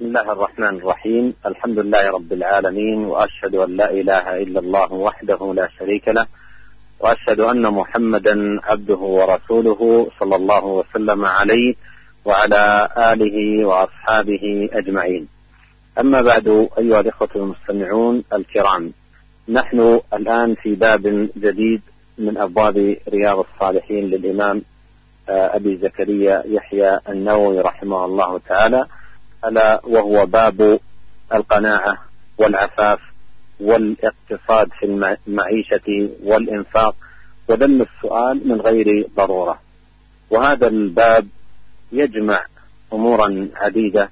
بسم الله الرحمن الرحيم الحمد لله رب العالمين وأشهد أن لا إله إلا الله وحده لا شريك له وأشهد أن محمدا عبده ورسوله صلى الله وسلم عليه وعلى آله وأصحابه أجمعين. أما بعد أيها الإخوة المستمعون الكرام نحن الآن في باب جديد من أبواب رياض الصالحين للإمام أبي زكريا يحيى النووي رحمه الله تعالى ألا وهو باب القناعة والعفاف والاقتصاد في المعيشة والإنفاق وذم السؤال من غير ضرورة. وهذا الباب يجمع أمورا عديدة.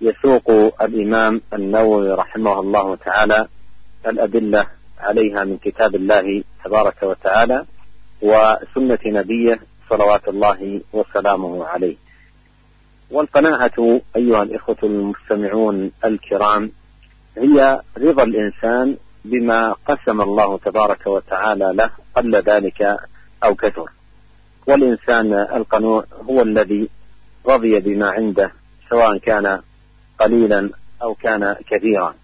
يسوق الإمام النووي رحمه الله تعالى الأدلة عليها من كتاب الله تبارك وتعالى وسنة نبيه صلوات الله وسلامه عليه. والقناعة أيها الإخوة المستمعون الكرام هي رضا الإنسان بما قسم الله تبارك وتعالى له قل ذلك أو كثر. والإنسان القنوع هو الذي رضي بما عنده سواء كان قليلا أو كان كثيرا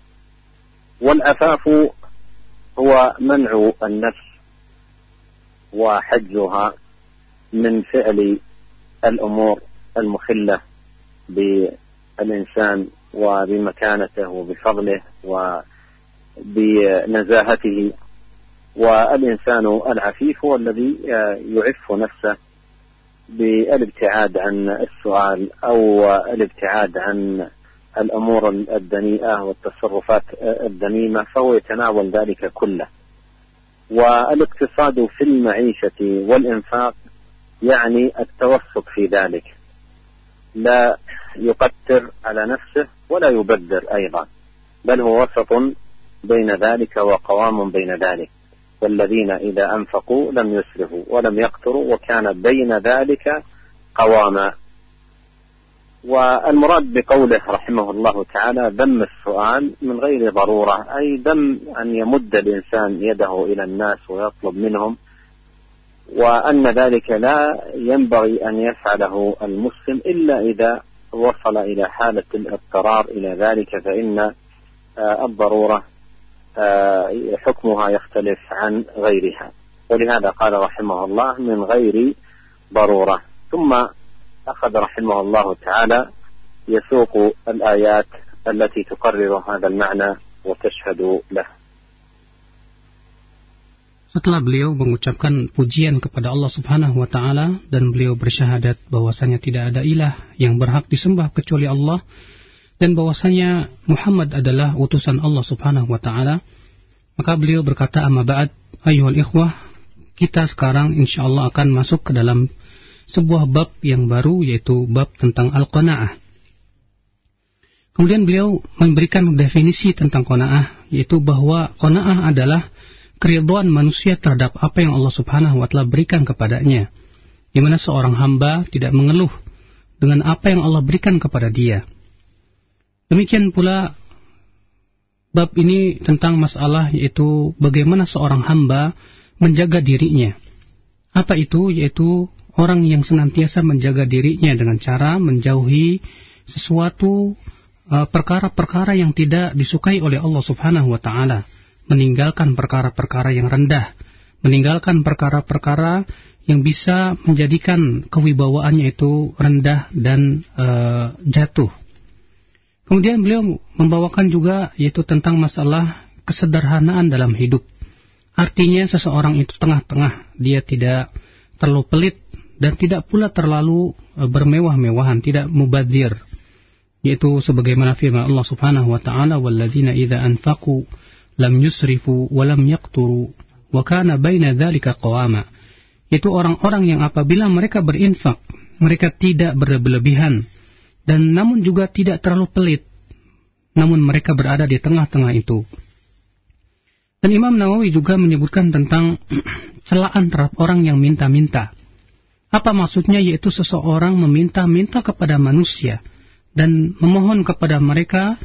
والعفاف هو منع النفس وحجها من فعل الأمور المخلة بالإنسان وبمكانته وبفضله وبنزاهته. والإنسان العفيف هو الذي يعف نفسه بالابتعاد عن السؤال أو الابتعاد عن الأمور الدنيئة والتصرفات الذميمة فهو يتناول ذلك كله. والاقتصاد في المعيشة والإنفاق يعني التوسط في ذلك. لا يقتر على نفسه ولا يبذر أيضا بل هو وسط بين ذلك وقوام بين ذلك. والذين إذا أنفقوا لم يسرفوا ولم يقتروا وكان بين ذلك قواما والمراد بقوله رحمه الله تعالى ذم السؤال من غير ضرورة أي ذم أن يمد الإنسان يده إلى الناس ويطلب منهم وأن ذلك لا ينبغي أن يفعله المسلم إلا إذا وصل إلى حالة الاضطرار إلى ذلك فإن الضرورة حكمها يختلف عن غيرها. ولهذا قال رحمه الله من غير ضرورة. ثم أخذ رحمه الله تعالى يسوق الآيات التي تقرر هذا المعنى وتشهد له. Setelah beliau mengucapkan pujian kepada Allah Subhanahu wa taala dan beliau bersyahadat bahwasanya tidak ada ilah yang berhak disembah kecuali Allah dan bahwasanya Muhammad adalah utusan Allah Subhanahu wa taala, maka beliau berkata amma ba'd ayyuhal ikhwah, kita sekarang insyaallah akan masuk ke dalam sebuah bab yang baru yaitu bab tentang al-qanaah. Kemudian beliau memberikan definisi tentang qanaah yaitu bahwa qanaah adalah keriduan manusia terhadap apa yang Allah Subhanahu wa taala berikan kepadanya. Di mana seorang hamba tidak mengeluh dengan apa yang Allah berikan kepada dia. Demikian pula bab ini tentang masalah yaitu bagaimana seorang hamba menjaga dirinya. Apa itu? Yaitu orang yang senantiasa menjaga dirinya dengan cara menjauhi sesuatu perkara-perkara uh, yang tidak disukai oleh Allah Subhanahu wa taala meninggalkan perkara-perkara yang rendah, meninggalkan perkara-perkara yang bisa menjadikan kewibawaannya itu rendah dan e, jatuh. Kemudian beliau membawakan juga yaitu tentang masalah kesederhanaan dalam hidup. Artinya seseorang itu tengah-tengah, dia tidak terlalu pelit dan tidak pula terlalu e, bermewah-mewahan, tidak mubadzir. Yaitu sebagaimana firman Allah Subhanahu wa taala, "Walladzina idza anfaqu lam yusrifu wa lam yaqturu wa kana baina dzalika qawama. Itu orang-orang yang apabila mereka berinfak mereka tidak berlebihan dan namun juga tidak terlalu pelit namun mereka berada di tengah-tengah itu. Dan Imam Nawawi juga menyebutkan tentang celaan terhadap orang yang minta-minta. Apa maksudnya? Yaitu seseorang meminta-minta kepada manusia dan memohon kepada mereka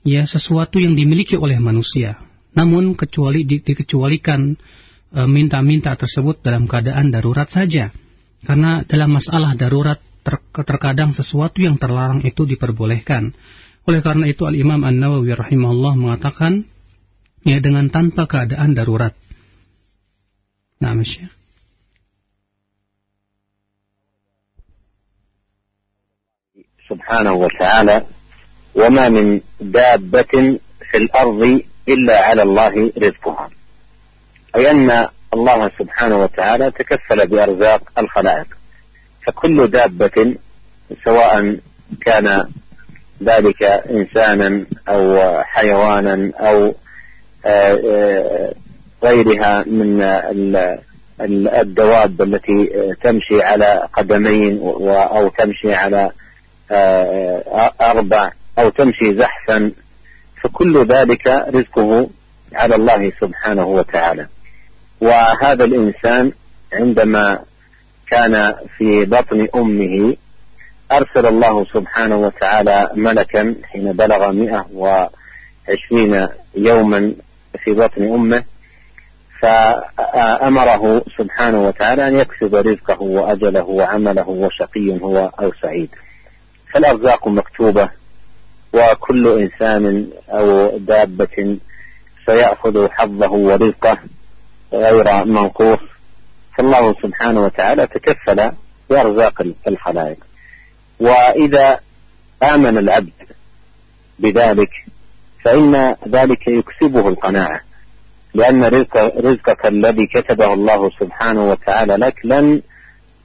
ya sesuatu yang dimiliki oleh manusia namun kecuali di, dikecualikan e, minta-minta tersebut dalam keadaan darurat saja. Karena dalam masalah darurat ter, terkadang sesuatu yang terlarang itu diperbolehkan. Oleh karena itu Al-Imam An-Nawawi rahimahullah mengatakan ya dengan tanpa keadaan darurat. Nah, Masya. سبحانه وتعالى وما من دابة في الأرض إلا على الله رزقها. أي أن الله سبحانه وتعالى تكفل بأرزاق الخلائق. فكل دابة سواء كان ذلك إنسانا أو حيوانا أو آه، آه، غيرها من الدواب التي تمشي على قدمين أو تمشي على آه، أربع أو تمشي زحفا فكل ذلك رزقه على الله سبحانه وتعالى. وهذا الإنسان عندما كان في بطن أمه أرسل الله سبحانه وتعالى ملكا حين بلغ مئة وعشرين يوما في بطن أمه فأمره سبحانه وتعالى أن يكسب رزقه وأجله وعمله وشقي هو أو سعيد. فالأرزاق مكتوبة وكل إنسان أو دابة سيأخذ حظه ورزقه غير منقوص. فالله سبحانه وتعالى تكفل بأرزاق الخلائق. وإذا آمن العبد بذلك فإن ذلك يكسبه القناعة لأن رزق رزقك الذي كتبه الله سبحانه وتعالى لك لن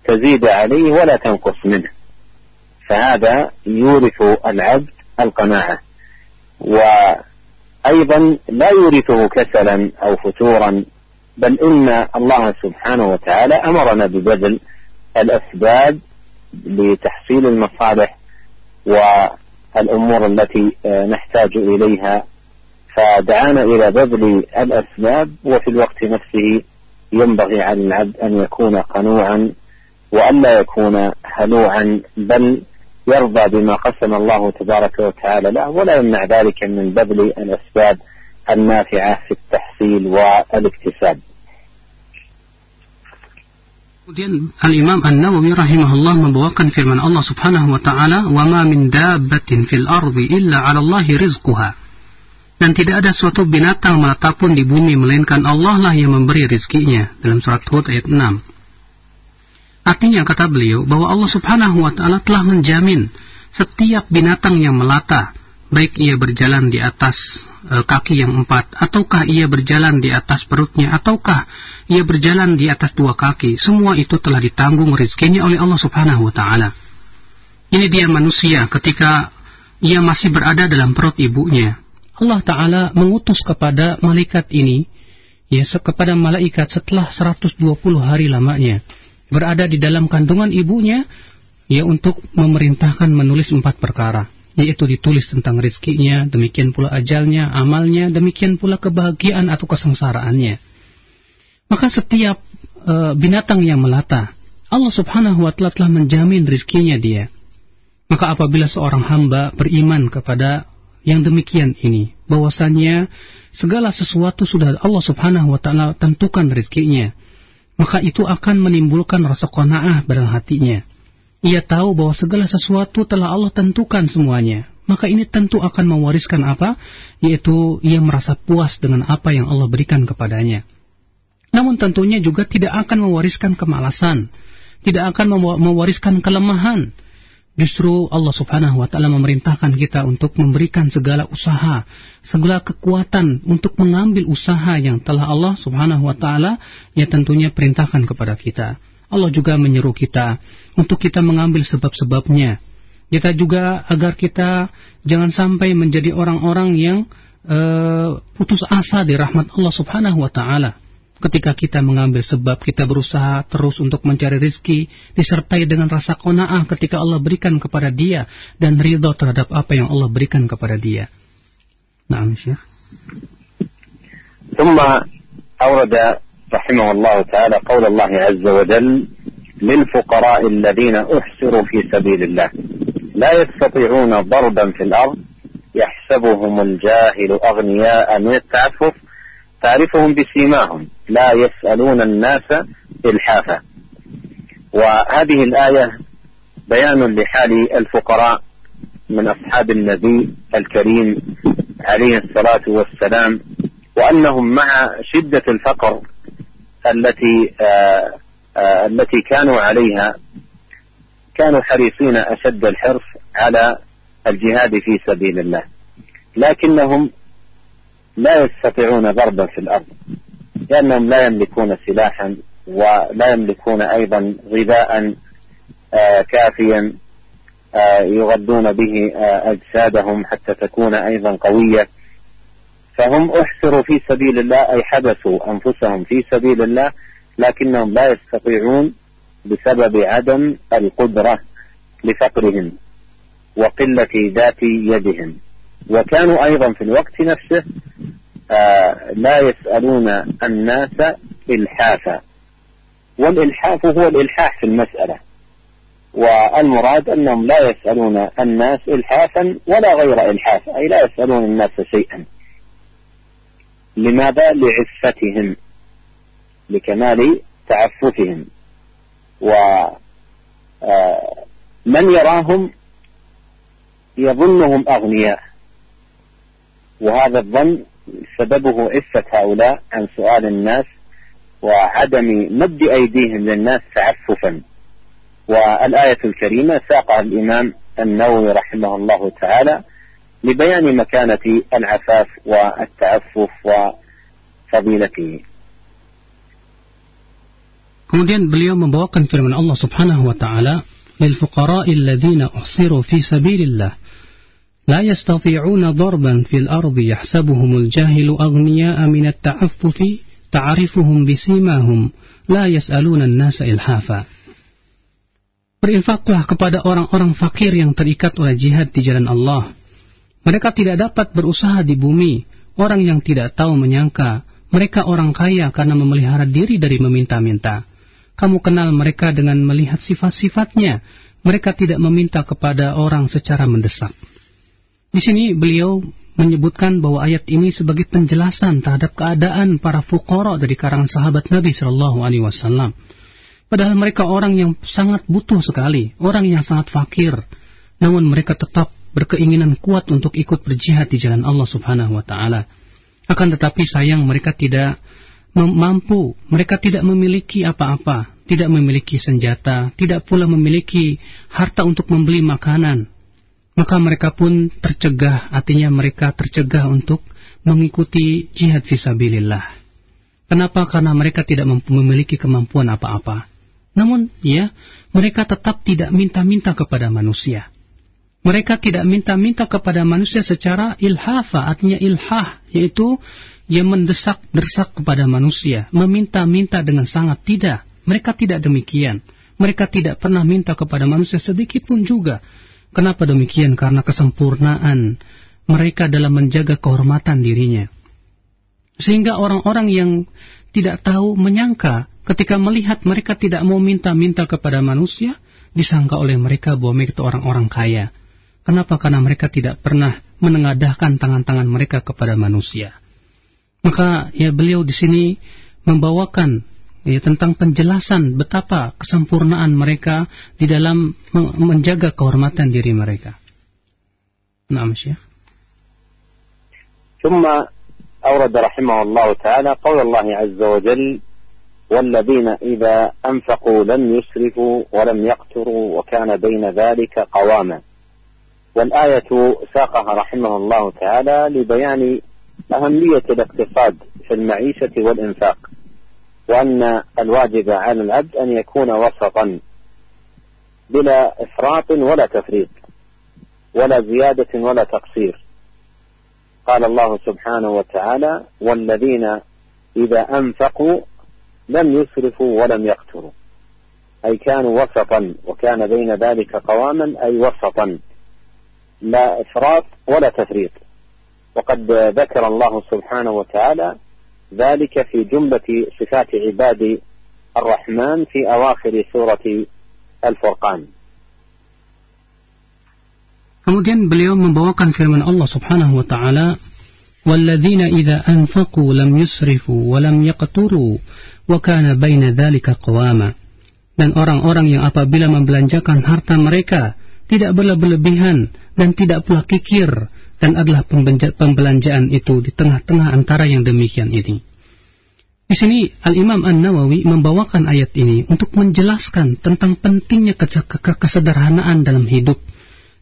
تزيد عليه ولا تنقص منه. فهذا يورث العبد القناعة. وأيضا لا يورثه كسلا أو فتورا بل إن الله سبحانه وتعالى أمرنا ببذل الأسباب لتحصيل المصالح والأمور التي نحتاج إليها. فدعانا إلى بذل الأسباب وفي الوقت نفسه ينبغي على العبد أن يكون قنوعا وألا يكون هلوعا بل يرضى بما قسم الله تبارك وتعالى له ولا يمنع ذلك من بذل الأسباب النافعة في التحصيل والاكتساب. الإمام النووي رحمه الله من في من الله سبحانه وتعالى وما من دابة في الأرض إلا على الله رزقها. Dan tidak ada suatu binatang melata pun di bumi melainkan Allah lah yang memberi rizkinya. Dalam surat Hud ayat 6 Artinya kata beliau bahwa Allah Subhanahu wa taala telah menjamin setiap binatang yang melata, baik ia berjalan di atas e, kaki yang empat, ataukah ia berjalan di atas perutnya, ataukah ia berjalan di atas dua kaki, semua itu telah ditanggung rezekinya oleh Allah Subhanahu wa taala. Ini dia manusia ketika ia masih berada dalam perut ibunya. Allah taala mengutus kepada malaikat ini ya kepada malaikat setelah 120 hari lamanya berada di dalam kandungan ibunya ya untuk memerintahkan menulis empat perkara yaitu ditulis tentang rizkinya, demikian pula ajalnya, amalnya, demikian pula kebahagiaan atau kesengsaraannya. Maka setiap e, binatang yang melata, Allah Subhanahu wa taala telah menjamin rizkinya dia. Maka apabila seorang hamba beriman kepada yang demikian ini, bahwasanya segala sesuatu sudah Allah Subhanahu wa taala tentukan rizkinya maka itu akan menimbulkan rasa qanaah dalam hatinya. Ia tahu bahwa segala sesuatu telah Allah tentukan semuanya. Maka ini tentu akan mewariskan apa? Yaitu ia merasa puas dengan apa yang Allah berikan kepadanya. Namun tentunya juga tidak akan mewariskan kemalasan. Tidak akan mewariskan kelemahan Justru Allah subhanahu wa ta'ala memerintahkan kita untuk memberikan segala usaha, segala kekuatan untuk mengambil usaha yang telah Allah subhanahu wa ta'ala yang tentunya perintahkan kepada kita. Allah juga menyeru kita untuk kita mengambil sebab-sebabnya. Kita juga agar kita jangan sampai menjadi orang-orang yang uh, putus asa di rahmat Allah subhanahu wa ta'ala ketika kita mengambil sebab kita berusaha terus untuk mencari rizki disertai dengan rasa kona'ah ketika Allah berikan kepada dia dan ridho terhadap apa yang Allah berikan kepada dia. Nah, Syekh. ثم أورد رحمه الله تعالى قول الله عز وجل للفقراء الذين أحسروا في سبيل الله لا يستطيعون ضربا في الأرض يحسبهم الجاهل أغنياء من التعفف تعرفهم بسيماهم لا يسألون الناس إلحافا. وهذه الآية بيان لحال الفقراء من أصحاب النبي الكريم عليه الصلاة والسلام وأنهم مع شدة الفقر التي آه آه التي كانوا عليها كانوا حريصين أشد الحرص على الجهاد في سبيل الله. لكنهم لا يستطيعون ضربا في الأرض. لأنهم لا يملكون سلاحا ولا يملكون أيضا غذاء آه كافيا آه يغذون به آه أجسادهم حتى تكون أيضا قوية. فهم أحسروا في سبيل الله أي حبسوا أنفسهم في سبيل الله لكنهم لا يستطيعون بسبب عدم القدرة لفقرهم وقلة ذات يدهم. وكانوا أيضا في الوقت نفسه لا يسألون الناس إلحافا. والإلحاف هو الإلحاح في المسألة. والمراد أنهم لا يسألون الناس إلحافا ولا غير إلحاف أي لا يسألون الناس شيئا. لماذا؟ لعفتهم لكمال تعففهم. ومن يراهم؟ يظنهم أغنياء. وهذا الظن سببه عفة هؤلاء عن سؤال الناس وعدم مد أيديهم للناس تعففا. والآية الكريمة ساقها الإمام النووي رحمه الله تعالى لبيان مكانة العفاف والتعفف وفضيلته. Kemudian beliau membawakan firman Allah Subhanahu wa taala, "Lil fuqara'il ladzina uhsiru fi sabilillah لا يستطيعون ضربا في الأرض يحسبهم الجاهل أغنياء من التعفف تعرفهم بسيماهم لا يسألون الناس إلحافا Berinfaklah kepada orang-orang fakir yang terikat oleh jihad di jalan Allah. Mereka tidak dapat berusaha di bumi. Orang yang tidak tahu menyangka, mereka orang kaya karena memelihara diri dari meminta-minta. Kamu kenal mereka dengan melihat sifat-sifatnya. Mereka tidak meminta kepada orang secara mendesak. Di sini beliau menyebutkan bahwa ayat ini sebagai penjelasan terhadap keadaan para fukara dari karangan sahabat Nabi Shallallahu Alaihi Wasallam. Padahal mereka orang yang sangat butuh sekali, orang yang sangat fakir, namun mereka tetap berkeinginan kuat untuk ikut berjihad di jalan Allah Subhanahu Wa Taala. Akan tetapi sayang mereka tidak mampu, mereka tidak memiliki apa-apa, tidak memiliki senjata, tidak pula memiliki harta untuk membeli makanan. Maka mereka pun tercegah, artinya mereka tercegah untuk mengikuti jihad visabilillah. Kenapa? Karena mereka tidak memiliki kemampuan apa-apa. Namun, ya, mereka tetap tidak minta-minta kepada manusia. Mereka tidak minta-minta kepada manusia secara ilhafa, artinya ilhah, yaitu yang mendesak-desak kepada manusia, meminta-minta dengan sangat tidak. Mereka tidak demikian. Mereka tidak pernah minta kepada manusia sedikit pun juga. Kenapa demikian? Karena kesempurnaan mereka dalam menjaga kehormatan dirinya. Sehingga orang-orang yang tidak tahu menyangka ketika melihat mereka tidak mau minta-minta kepada manusia, disangka oleh mereka bahwa mereka itu orang-orang kaya. Kenapa? Karena mereka tidak pernah menengadahkan tangan-tangan mereka kepada manusia. Maka ya beliau di sini membawakan ya, tentang penjelasan betapa kesempurnaan mereka di dalam menjaga kehormatan diri mereka. Nah, Syekh. ثم أورد رحمه الله تعالى قول الله عز وجل والذين إذا أنفقوا لم يسرفوا ولم يقتروا وكان بين ذلك قواما والآية ساقها رحمه الله تعالى لبيان أهمية الاقتصاد في المعيشة والإنفاق وأن الواجب على العبد أن يكون وسطا بلا إفراط ولا تفريط ولا زيادة ولا تقصير. قال الله سبحانه وتعالى والذين إذا أنفقوا لم يسرفوا ولم يقتروا. أي كانوا وسطا وكان بين ذلك قواما أي وسطا لا إفراط ولا تفريط. وقد ذكر الله سبحانه وتعالى ذلك في جملة صفات عباد الرحمن في أواخر سورة الفرقان Kemudian beliau membawakan firman Allah Subhanahu wa taala, "Walladzina idza anfaqu lam yusrifu wa lam yaqturu wa kana baina dzalika qawama." Dan orang-orang yang apabila membelanjakan harta mereka, tidak berlebihan dan tidak pula kikir dan adalah pembelanjaan itu di tengah-tengah antara yang demikian ini. Di sini Al-Imam An-Nawawi membawakan ayat ini untuk menjelaskan tentang pentingnya kesederhanaan dalam hidup,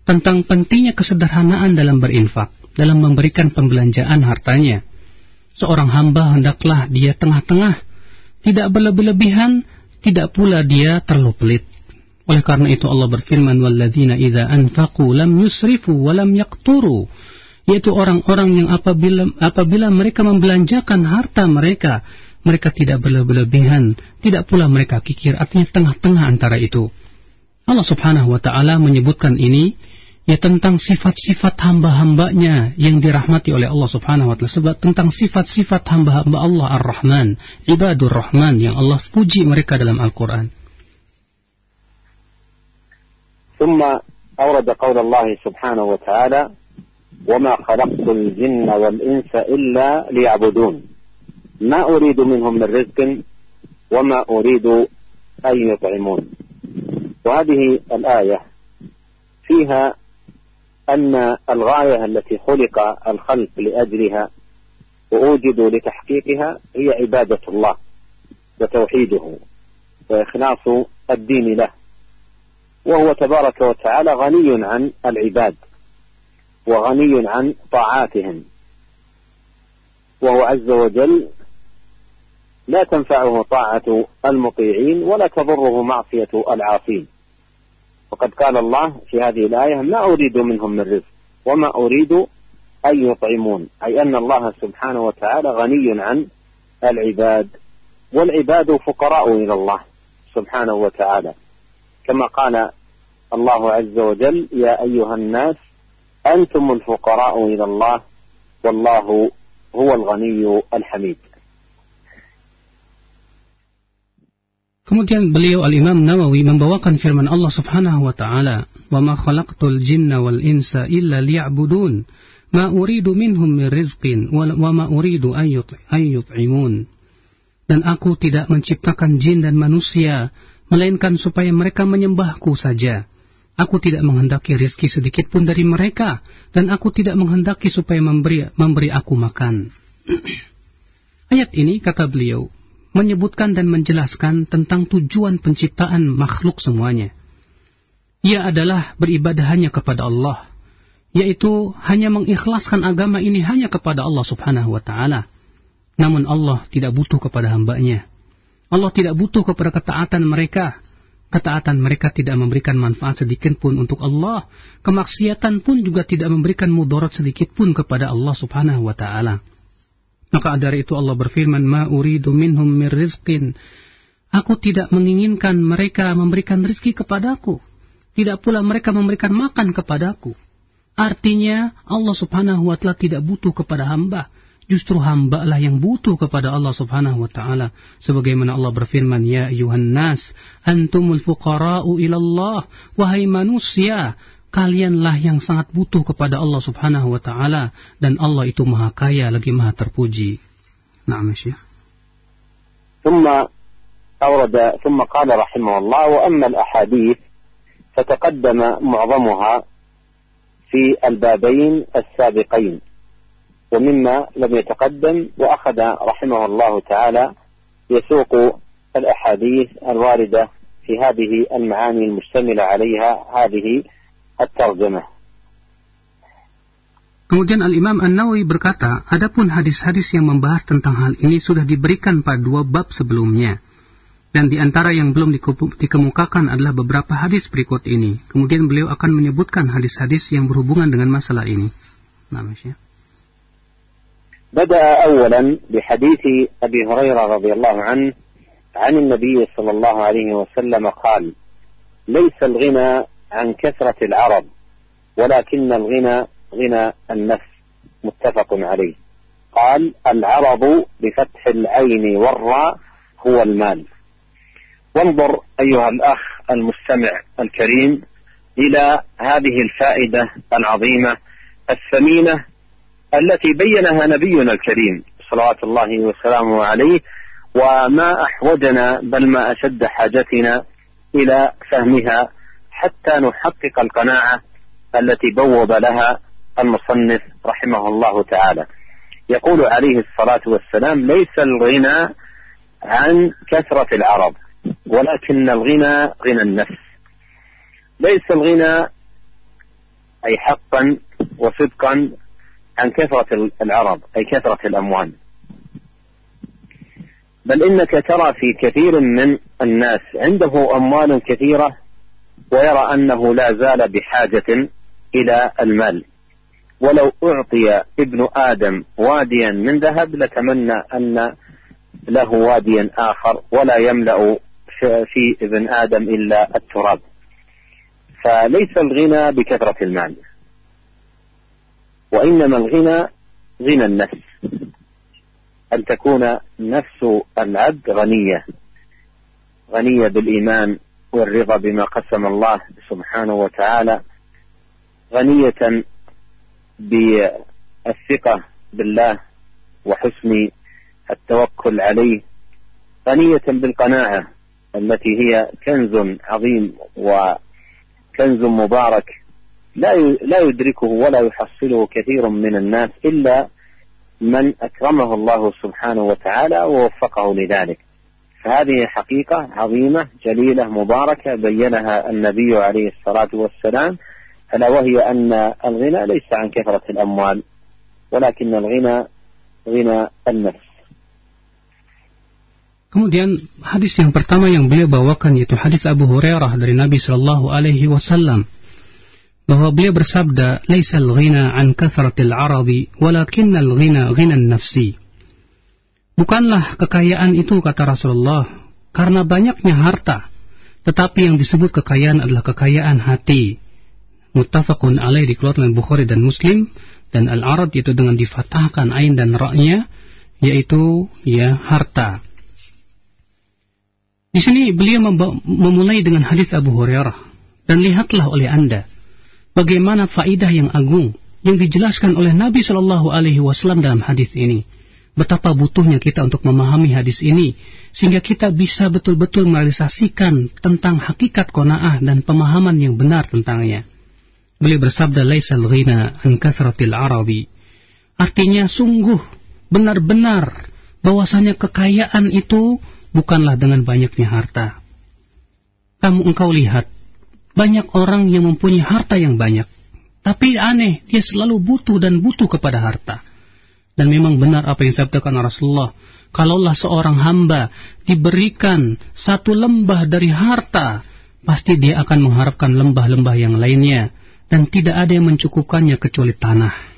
tentang pentingnya kesederhanaan dalam berinfak, dalam memberikan pembelanjaan hartanya. Seorang hamba hendaklah dia tengah-tengah, tidak berlebih-lebihan, tidak pula dia terlalu pelit. Oleh karena itu Allah berfirman, "Walladzina idza anfaqu lam yusrifu wa lam yaqturu." Yaitu orang-orang yang apabila apabila mereka membelanjakan harta mereka, mereka tidak berlebihan, tidak pula mereka kikir, artinya tengah-tengah antara itu. Allah subhanahu wa ta'ala menyebutkan ini ya tentang sifat-sifat hamba-hambanya yang dirahmati oleh Allah subhanahu wa ta'ala tentang sifat-sifat hamba-hamba Allah ar-Rahman ibadur Rahman yang Allah puji mereka dalam Al-Quran ثم أورد قول الله سبحانه وتعالى وما خلقت الجن والإنس إلا ليعبدون. ما أريد منهم من رزق وما أريد أن يطعمون. وهذه الآية فيها أن الغاية التي خلق الخلق لأجلها وأوجدوا لتحقيقها هي عبادة الله وتوحيده وإخلاص الدين له. وهو تبارك وتعالى غني عن العباد وغني عن طاعاتهم. وهو عز وجل لا تنفعه طاعة المطيعين ولا تضره معصية العاصين. وقد قال الله في هذه الآية ما أريد منهم من رزق وما أريد أن يطعمون. أي أن الله سبحانه وتعالى غني عن العباد والعباد فقراء إلى الله سبحانه وتعالى. كما قال الله عز وجل يا أيها الناس أنتم الفقراء إلى الله والله هو الغني الحميد Kemudian beliau Al-Imam Nawawi membawakan firman Allah Subhanahu wa taala, "Wa ma khalaqtul jinna wal insa illa liya'budun, ma uridu minhum min rizqin wa ma uridu an yut'imun." Dan aku tidak menciptakan jin dan manusia melainkan supaya mereka menyembahku saja. Aku tidak menghendaki rizki sedikit pun dari mereka, dan aku tidak menghendaki supaya memberi, memberi aku makan. Ayat ini, kata beliau, menyebutkan dan menjelaskan tentang tujuan penciptaan makhluk semuanya. Ia adalah beribadah hanya kepada Allah, yaitu hanya mengikhlaskan agama ini hanya kepada Allah subhanahu wa ta'ala. Namun Allah tidak butuh kepada hambanya. Allah tidak butuh kepada ketaatan mereka. Ketaatan mereka tidak memberikan manfaat sedikit pun untuk Allah. Kemaksiatan pun juga tidak memberikan mudarat sedikit pun kepada Allah subhanahu wa ta'ala. Maka dari itu Allah berfirman, Ma uridu minhum mir rizqin. Aku tidak menginginkan mereka memberikan rizki kepadaku. Tidak pula mereka memberikan makan kepadaku. Artinya Allah subhanahu wa ta'ala tidak butuh kepada hamba Justru hamba lah yang butuh kepada Allah subhanahu wa ta'ala. Sebagaimana Allah berfirman, Ya ayuhan nas, antumul fuqara'u ilallah. Wahai manusia, kalianlah yang sangat butuh kepada Allah Subhanahu wa taala dan Allah itu Maha Kaya lagi Maha terpuji. Naam ya ثم أورد ثم قال رحمه الله وأما الأحاديث فتقدم معظمها في البابين السابقين ومما لم يتقدم وأخذ رحمه الله تعالى يسوق الأحاديث الواردة في هذه المعاني المشتملة عليها هذه الترجمة Kemudian Al-Imam An-Nawawi berkata, adapun hadis-hadis yang membahas tentang hal ini sudah diberikan pada dua bab sebelumnya. Dan di antara yang belum dikemukakan adalah beberapa hadis berikut ini. Kemudian beliau akan menyebutkan hadis-hadis yang berhubungan dengan masalah ini. Namanya. بدأ أولا بحديث أبي هريرة رضي الله عنه عن النبي صلى الله عليه وسلم قال ليس الغنى عن كثرة العرب ولكن الغنى غنى النفس. متفق عليه. قال العرب بفتح العين والراء هو المال. وانظر أيها الأخ المستمع الكريم إلى هذه الفائدة العظيمة الثمينة التي بينها نبينا الكريم صلوات الله وسلامه عليه وما أحوجنا بل ما أشد حاجتنا إلى فهمها حتى نحقق القناعة التي بوب لها المصنف رحمه الله تعالى. يقول عليه الصلاة والسلام ليس الغنى عن كثرة العرب ولكن الغنى غنى النفس. ليس الغنى أي حقا وصدقا عن كثرة العرب أي كثرة الأموال. بل إنك ترى في كثير من الناس عنده أموال كثيرة ويرى أنه لا زال بحاجة إلى المال. ولو أعطي ابن آدم واديا من ذهب لتمنى أن له واديا آخر ولا يملأ في ابن آدم إلا التراب. فليس الغنى بكثرة المال. وإنما الغنى غنى النفس. أن تكون نفس العبد غنية. غنية بالإيمان والرضا بما قسم الله سبحانه وتعالى. غنية بالثقة بالله وحسن التوكل عليه. غنية بالقناعة التي هي كنز عظيم وكنز مبارك لا لا يدركه ولا يحصله كثير من الناس إلا من أكرمه الله سبحانه وتعالى ووفقه لذلك. فهذه حقيقة عظيمة جليلة مباركة بينها النبي عليه الصلاة والسلام ألا وهي أن الغنى ليس عن كثرة الأموال ولكن الغنى غنى النفس. Kemudian hadis yang pertama yang beliau bawakan yaitu hadis Abu Hurairah dari Nabi Shallallahu Alaihi Wasallam. Bahwa beliau bersabda, "Laisal ghina an kathratil aradi, walakinnal ghina ghina nafsi." Bukanlah kekayaan itu kata Rasulullah karena banyaknya harta, tetapi yang disebut kekayaan adalah kekayaan hati. Muttafaqun alaih dikeluarkan Bukhari dan Muslim dan al-arad itu dengan difatahkan ain dan ra-nya yaitu ya harta. Di sini beliau memulai dengan hadis Abu Hurairah dan lihatlah oleh Anda bagaimana faidah yang agung yang dijelaskan oleh Nabi Shallallahu alaihi wasallam dalam hadis ini. Betapa butuhnya kita untuk memahami hadis ini sehingga kita bisa betul-betul merealisasikan tentang hakikat kona'ah dan pemahaman yang benar tentangnya. Beliau bersabda laisal ghina an kasratil arabi. Artinya sungguh benar-benar bahwasanya kekayaan itu bukanlah dengan banyaknya harta. Kamu engkau lihat, banyak orang yang mempunyai harta yang banyak. Tapi aneh, dia selalu butuh dan butuh kepada harta. Dan memang benar apa yang disabdakan Rasulullah. Kalaulah seorang hamba diberikan satu lembah dari harta, pasti dia akan mengharapkan lembah-lembah yang lainnya. Dan tidak ada yang mencukupkannya kecuali tanah.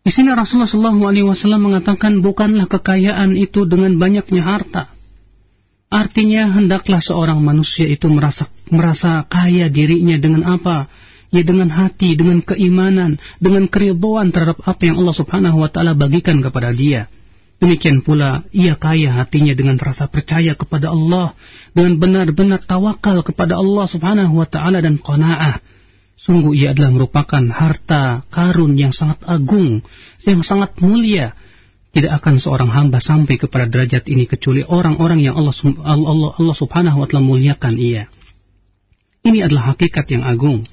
Di sini Rasulullah SAW mengatakan bukanlah kekayaan itu dengan banyaknya harta. Artinya hendaklah seorang manusia itu merasa merasa kaya dirinya dengan apa? Ya dengan hati, dengan keimanan, dengan keridhaan terhadap apa yang Allah Subhanahu wa taala bagikan kepada dia. Demikian pula ia kaya hatinya dengan rasa percaya kepada Allah, dengan benar-benar tawakal kepada Allah Subhanahu wa taala dan qanaah Sungguh ia adalah merupakan harta karun yang sangat agung, yang sangat mulia Tidak akan seorang hamba sampai kepada derajat ini kecuali orang-orang yang Allah, Allah, Allah subhanahu wa ta'ala muliakan ia. Ini adalah hakikat yang agung.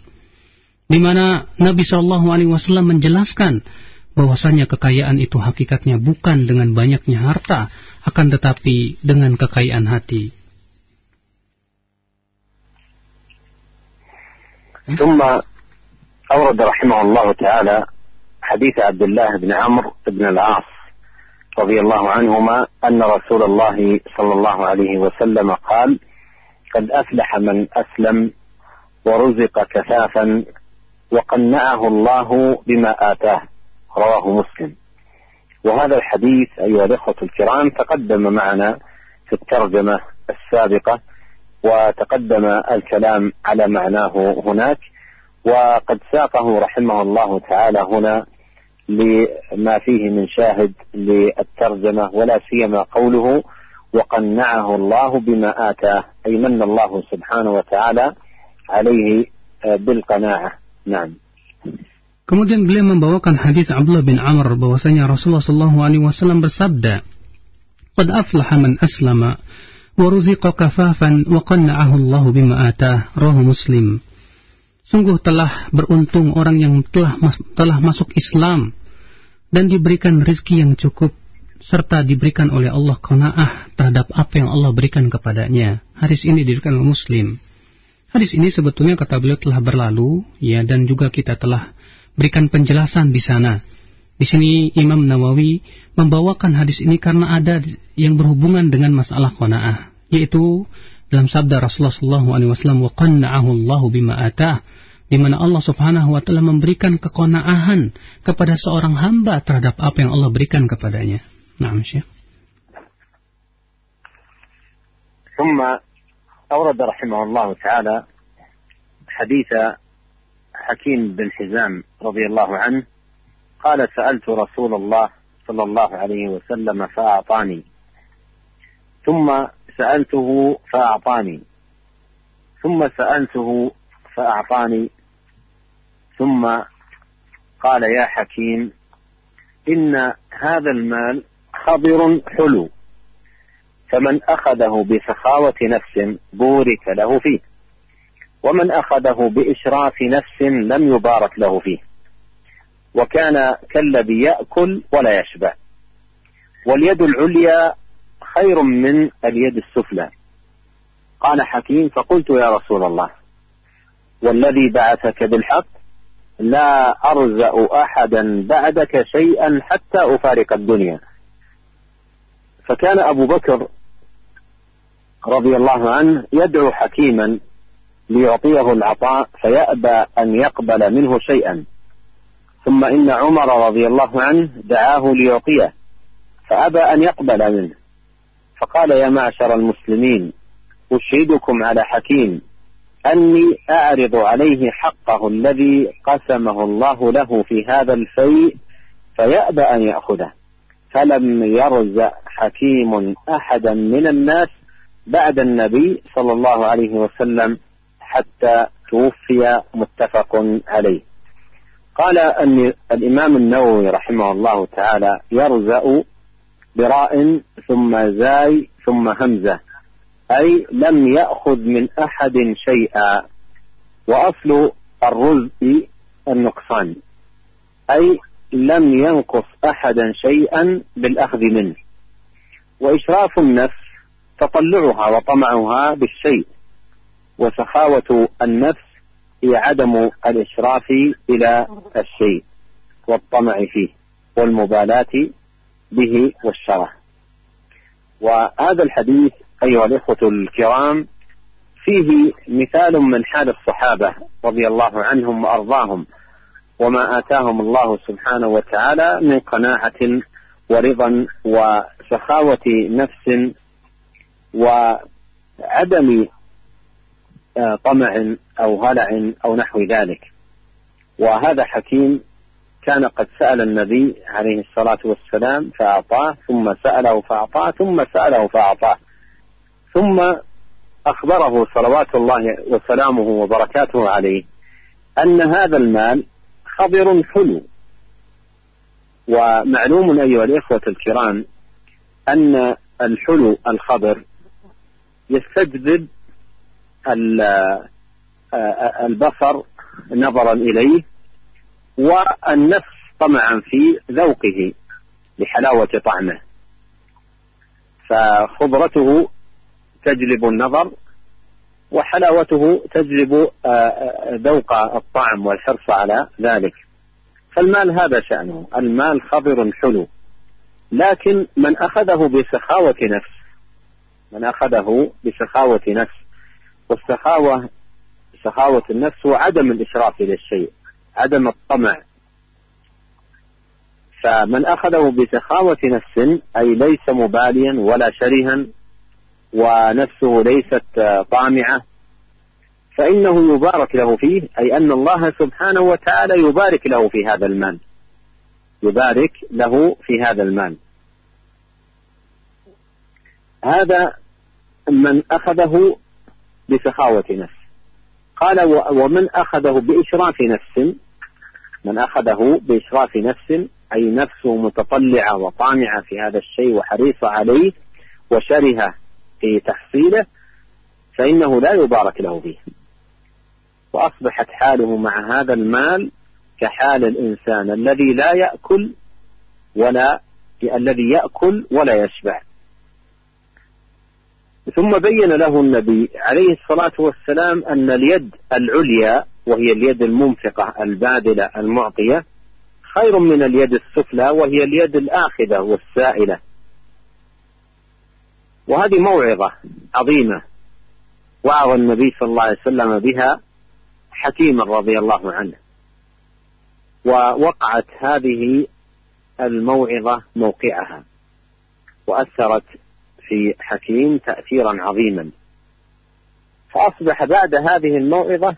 Di mana Nabi Shallallahu Alaihi Wasallam menjelaskan bahwasanya kekayaan itu hakikatnya bukan dengan banyaknya harta, akan tetapi dengan kekayaan hati. ثم أورد رحمه الله تعالى حديث عبد الله بن عمرو بن العاص رضي الله عنهما أن رسول الله صلى الله عليه وسلم قال قد أفلح من أسلم ورزق كفافا وقنعه الله بما آتاه. رواه مسلم. وهذا الحديث أيها الإخوة الكرام تقدم معنا في الترجمة السابقة وتقدم الكلام على معناه هناك وقد ساقه رحمه الله تعالى هنا لما فيه من شاهد للترجمة ولا سيما قوله وقنعه الله بما آتاه أي من الله سبحانه وتعالى عليه بالقناعة. نعم. Kemudian beliau membawakan hadis Abdullah bin Amr bahwasanya Rasulullah sallallahu alaihi wasallam bersabda, "Qad aflaha man aslama ورزق كفافا وقنعه الله بما آتاه رواه مسلم Sungguh telah beruntung orang yang telah mas telah masuk Islam dan diberikan rezeki yang cukup serta diberikan oleh Allah qanaah terhadap apa yang Allah berikan kepadanya. Hadis ini dirikan oleh Muslim. Hadis ini sebetulnya kata beliau telah berlalu ya dan juga kita telah berikan penjelasan di sana. Di sini Imam Nawawi membawakan hadis ini karena ada yang berhubungan dengan masalah qanaah, yaitu dalam sabda Rasulullah SAW, "Wa qanna'ahu Allah bima atah." di mana Allah Subhanahu wa taala memberikan kekonaahan kepada seorang hamba terhadap apa yang Allah berikan kepadanya. Naam, Syekh. ثم أورد رحمه الله تعالى حديث حكيم بن حزام رضي الله عنه قال سألت رسول الله صلى الله عليه وسلم فأعطاني ثم سألته فأعطاني ثم سألته فأعطاني ثم قال يا حكيم إن هذا المال خضر حلو فمن أخذه بسخاوة نفس بورك له فيه ومن أخذه بإشراف نفس لم يبارك له فيه وكان كالذي يأكل ولا يشبع. واليد العليا خير من اليد السفلى. قال حكيم فقلت يا رسول الله والذي بعثك بالحق لا أرزأ أحدا بعدك شيئا حتى أفارق الدنيا. فكان أبو بكر رضي الله عنه يدعو حكيما ليعطيه العطاء فيأبى أن يقبل منه شيئا. ثم إن عمر رضي الله عنه دعاه ليعطيه فأبى أن يقبل منه. فقال يا معشر المسلمين أشهدكم على حكيم أني أعرض عليه حقه الذي قسمه الله له في هذا الفيء فيأبى أن يأخذه. فلم يرزق حكيم أحدا من الناس بعد النبي صلى الله عليه وسلم حتى توفي متفق عليه. قال أن الإمام النووي رحمه الله تعالى يرزأ براء ثم زاي ثم همزة. أي لم يأخذ من أحد شيئا. وأصل الرزق النقصان أي لم ينقص أحدا شيئا بالأخذ منه. وإشراف النفس تطلعها وطمعها بالشيء. وسخاوة النفس هي عدم الإشراف إلى الشيء والطمع فيه والمبالاة به والشره وهذا الحديث أيها الإخوة الكرام فيه مثال من حال الصحابة رضي الله عنهم وأرضاهم وما آتاهم الله سبحانه وتعالى من قناعة ورضا وسخاوة نفس وعدم طمع أو هلع أو نحو ذلك. وهذا حكيم كان قد سأل النبي عليه الصلاة والسلام فأعطاه ثم سأله فأعطاه ثم سأله فأعطاه. ثم أخبره صلوات الله وسلامه وبركاته عليه أن هذا المال خضر حلو. ومعلوم أيها الإخوة الكرام أن الحلو الخضر يستجذب البصر نظرا إليه والنفس طمعا في ذوقه لحلاوة طعمه. فخضرته تجلب النظر وحلاوته تجلب ذوق الطعم والحرص على ذلك. فالمال هذا شأنه. المال خضر حلو. لكن من أخذه بسخاوة نفس من أخذه بسخاوة نفس والسخاوة سخاوة النفس وعدم الإشراف إلى الشيء عدم الطمع. فمن أخذه بسخاوة نفس أي ليس مباليا ولا شرها ونفسه ليست طامعة فإنه يبارك له فيه أي أن الله سبحانه وتعالى يبارك له في هذا المال. يبارك له في هذا المال. هذا من أخذه بسخاوة نفس. قال ومن أخذه بإشراف نفس من أخذه بإشراف نفس أي نفسه متطلعة وطامعة في هذا الشيء وحريصة عليه وشرهة في تحصيله فإنه لا يبارك له فيه. وأصبحت حاله مع هذا المال كحال الإنسان الذي لا يأكل ولا الذي يأكل ولا يشبع. ثم بين له النبي عليه الصلاة والسلام أن اليد العليا وهي اليد المنفقة الباذلة المعطية خير من اليد السفلى وهي اليد الآخذة والسائلة. وهذه موعظة عظيمة وعظ النبي صلى الله عليه وسلم بها حكيما رضي الله عنه. ووقعت هذه الموعظة موقعها وأثرت في حكيم تأثيرا عظيما. فأصبح بعد هذه الموعظة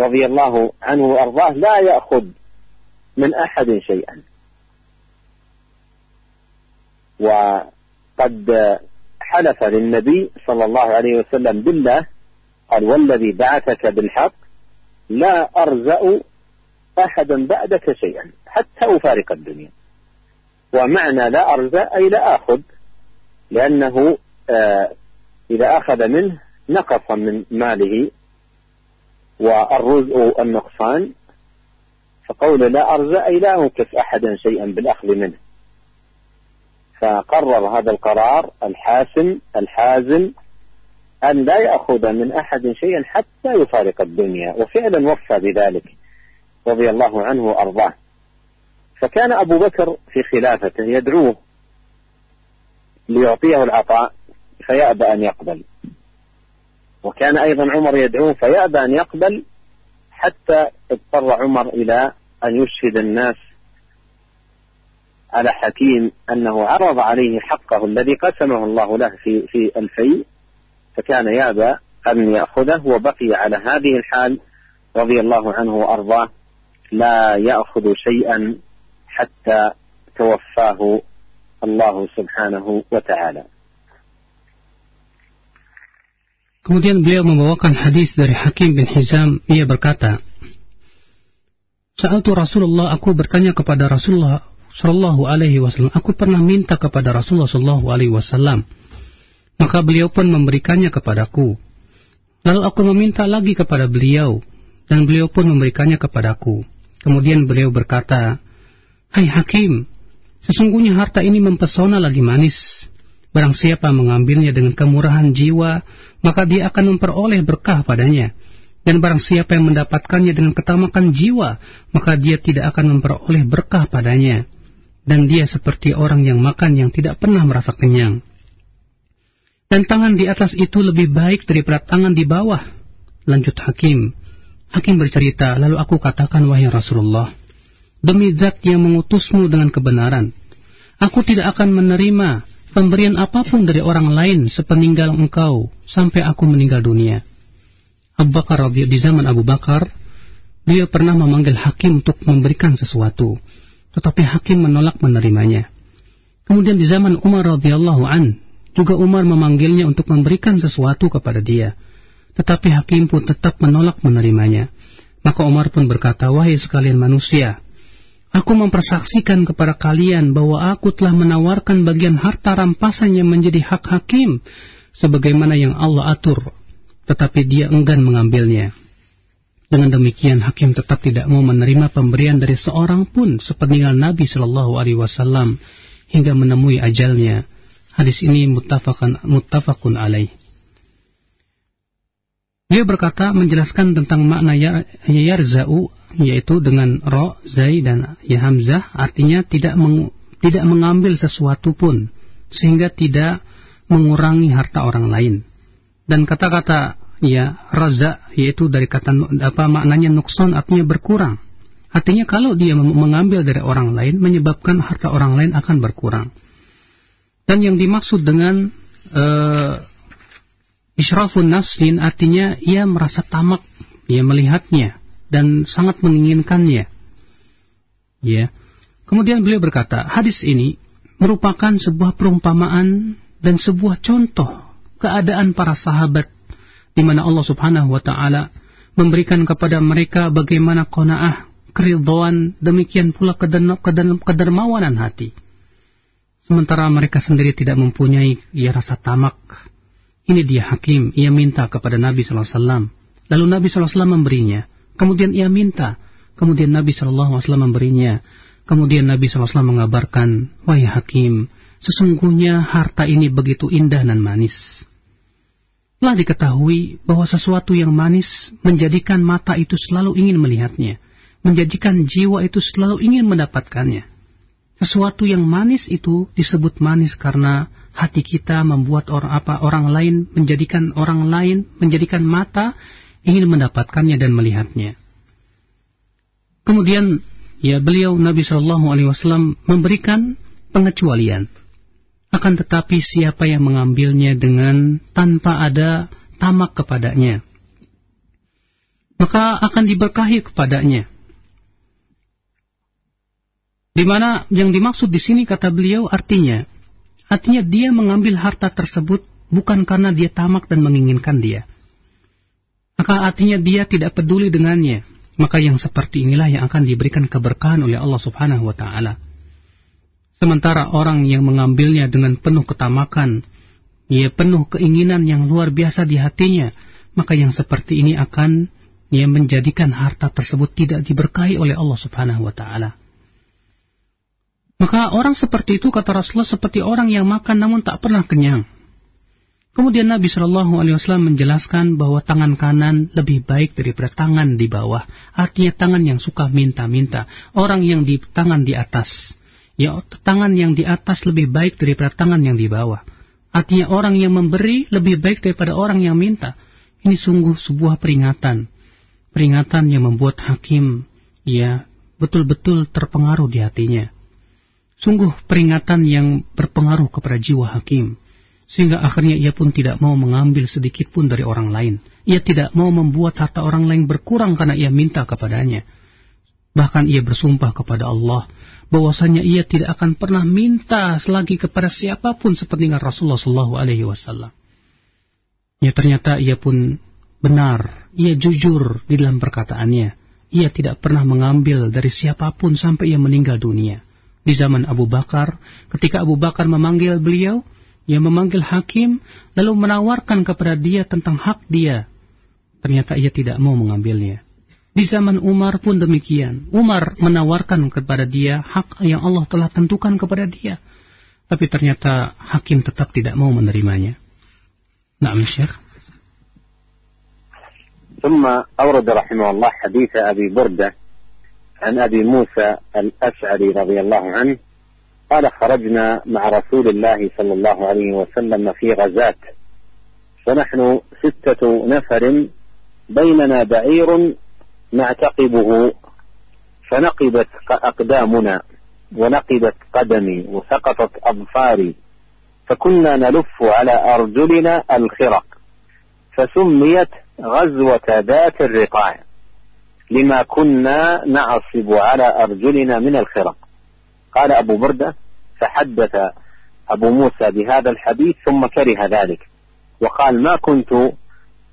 رضي الله عنه وأرضاه لا يأخذ من أحد شيئا. وقد حلف للنبي صلى الله عليه وسلم بالله قال والذي بعثك بالحق لا أرزأ أحدا بعدك شيئا حتى أفارق الدنيا. ومعنى لا أرزأ أي لا أخذ لأنه آه إذا أخذ منه نقص من ماله والرزء النقصان فقول لا أرزأ أي لا أنكف أحدا شيئا بالأخذ منه. فقرر هذا القرار الحاسم الحازم أن لا يأخذ من أحد شيئا حتى يفارق الدنيا وفعلا وفى بذلك رضي الله عنه وأرضاه. فكان أبو بكر في خلافته يدعوه ليعطيه العطاء فيأبى أن يقبل. وكان أيضا عمر يدعوه فيأبى أن يقبل حتى اضطر عمر إلى أن يشهد الناس على حكيم أنه عرض عليه حقه الذي قسمه الله له في في الفيء فكان يأبى أن يأخذه وبقي على هذه الحال رضي الله عنه وأرضاه. لا يأخذ شيئا حتى توفاه Allah Subhanahu wa Kemudian beliau membawakan hadis dari Hakim bin Hizam, ia berkata, Saat Rasulullah, aku bertanya kepada Rasulullah Shallallahu Alaihi Wasallam, aku pernah minta kepada Rasulullah Shallallahu Alaihi Wasallam, maka beliau pun memberikannya kepadaku. Lalu aku meminta lagi kepada beliau, dan beliau pun memberikannya kepadaku. Kemudian beliau berkata, Hai Hakim, Sesungguhnya harta ini mempesona lagi manis. Barang siapa mengambilnya dengan kemurahan jiwa, maka dia akan memperoleh berkah padanya. Dan barang siapa yang mendapatkannya dengan ketamakan jiwa, maka dia tidak akan memperoleh berkah padanya. Dan dia seperti orang yang makan yang tidak pernah merasa kenyang. Dan tangan di atas itu lebih baik daripada tangan di bawah. Lanjut Hakim. Hakim bercerita, lalu aku katakan, wahai Rasulullah, demi zat yang mengutusmu dengan kebenaran. Aku tidak akan menerima pemberian apa pun dari orang lain sepeninggal engkau sampai aku meninggal dunia. Abu Bakar di zaman Abu Bakar, dia pernah memanggil hakim untuk memberikan sesuatu, tetapi hakim menolak menerimanya. Kemudian di zaman Umar radhiyallahu an, juga Umar memanggilnya untuk memberikan sesuatu kepada dia, tetapi hakim pun tetap menolak menerimanya. Maka Umar pun berkata, wahai sekalian manusia, Aku mempersaksikan kepada kalian bahwa aku telah menawarkan bagian harta rampasan yang menjadi hak hakim, sebagaimana yang Allah atur, tetapi dia enggan mengambilnya. Dengan demikian hakim tetap tidak mau menerima pemberian dari seorang pun sepeninggal Nabi Shallallahu Alaihi Wasallam hingga menemui ajalnya. Hadis ini muttafaqun alaih. Dia berkata menjelaskan tentang makna ya, yarza'u yaitu dengan ro, zai dan ya hamzah artinya tidak meng, tidak mengambil sesuatu pun sehingga tidak mengurangi harta orang lain. Dan kata-kata ya raza yaitu dari kata apa maknanya nukson artinya berkurang. Artinya kalau dia mengambil dari orang lain menyebabkan harta orang lain akan berkurang. Dan yang dimaksud dengan uh, israfun nafsin artinya ia merasa tamak, ia melihatnya dan sangat menginginkannya. Ya. Kemudian beliau berkata, hadis ini merupakan sebuah perumpamaan dan sebuah contoh keadaan para sahabat di mana Allah Subhanahu wa taala memberikan kepada mereka bagaimana qanaah, keridhaan, demikian pula kedermawanan hati. sementara mereka sendiri tidak mempunyai ya rasa tamak. Ini dia hakim, ia minta kepada Nabi SAW. Lalu Nabi SAW memberinya. Kemudian ia minta. Kemudian Nabi SAW memberinya. Kemudian Nabi SAW mengabarkan, Wahai hakim, sesungguhnya harta ini begitu indah dan manis. Telah diketahui bahwa sesuatu yang manis menjadikan mata itu selalu ingin melihatnya, menjadikan jiwa itu selalu ingin mendapatkannya. Sesuatu yang manis itu disebut manis karena hati kita membuat orang apa orang lain menjadikan orang lain menjadikan mata ingin mendapatkannya dan melihatnya. Kemudian ya beliau Nabi Shallallahu Alaihi Wasallam memberikan pengecualian akan tetapi siapa yang mengambilnya dengan tanpa ada tamak kepadanya, maka akan diberkahi kepadanya. Di mana yang dimaksud di sini kata beliau artinya, artinya dia mengambil harta tersebut bukan karena dia tamak dan menginginkan dia. Maka artinya dia tidak peduli dengannya. Maka yang seperti inilah yang akan diberikan keberkahan oleh Allah Subhanahu wa taala. Sementara orang yang mengambilnya dengan penuh ketamakan, ia penuh keinginan yang luar biasa di hatinya, maka yang seperti ini akan ia menjadikan harta tersebut tidak diberkahi oleh Allah Subhanahu wa taala. Maka orang seperti itu kata Rasulullah seperti orang yang makan namun tak pernah kenyang. Kemudian Nabi Shallallahu Alaihi Wasallam menjelaskan bahwa tangan kanan lebih baik daripada tangan di bawah. Artinya tangan yang suka minta-minta. Orang yang di tangan di atas ya tangan yang di atas lebih baik daripada tangan yang di bawah. Artinya orang yang memberi lebih baik daripada orang yang minta. Ini sungguh sebuah peringatan. Peringatan yang membuat hakim ya betul-betul terpengaruh di hatinya. Sungguh peringatan yang berpengaruh kepada jiwa hakim. Sehingga akhirnya ia pun tidak mau mengambil sedikit pun dari orang lain. Ia tidak mau membuat harta orang lain berkurang karena ia minta kepadanya. Bahkan ia bersumpah kepada Allah bahwasanya ia tidak akan pernah minta selagi kepada siapa pun seperti dengan Rasulullah Shallallahu Alaihi Wasallam. Ya ternyata ia pun benar, ia jujur di dalam perkataannya. Ia tidak pernah mengambil dari siapa pun sampai ia meninggal dunia Di zaman Abu Bakar, ketika Abu Bakar memanggil beliau, ia memanggil hakim, lalu menawarkan kepada dia tentang hak dia. Ternyata ia tidak mau mengambilnya. Di zaman Umar pun demikian. Umar menawarkan kepada dia hak yang Allah telah tentukan kepada dia. Tapi ternyata hakim tetap tidak mau menerimanya. Nah, Syekh. ثم أورد رحمه الله حديث أبي بردة عن أبي موسى الأشعري رضي الله عنه قال خرجنا مع رسول الله صلى الله عليه وسلم في غزاة ونحن ستة نفر بيننا بعير نعتقبه فنقبت أقدامنا ونقبت قدمي وسقطت أظفاري فكنا نلف على أرجلنا الخرق فسميت غزوة ذات الرقاع. لما كنا نعصب على أرجلنا من الخرق. قال أبو بردة فحدث أبو موسى بهذا الحديث ثم كره ذلك. وقال ما كنت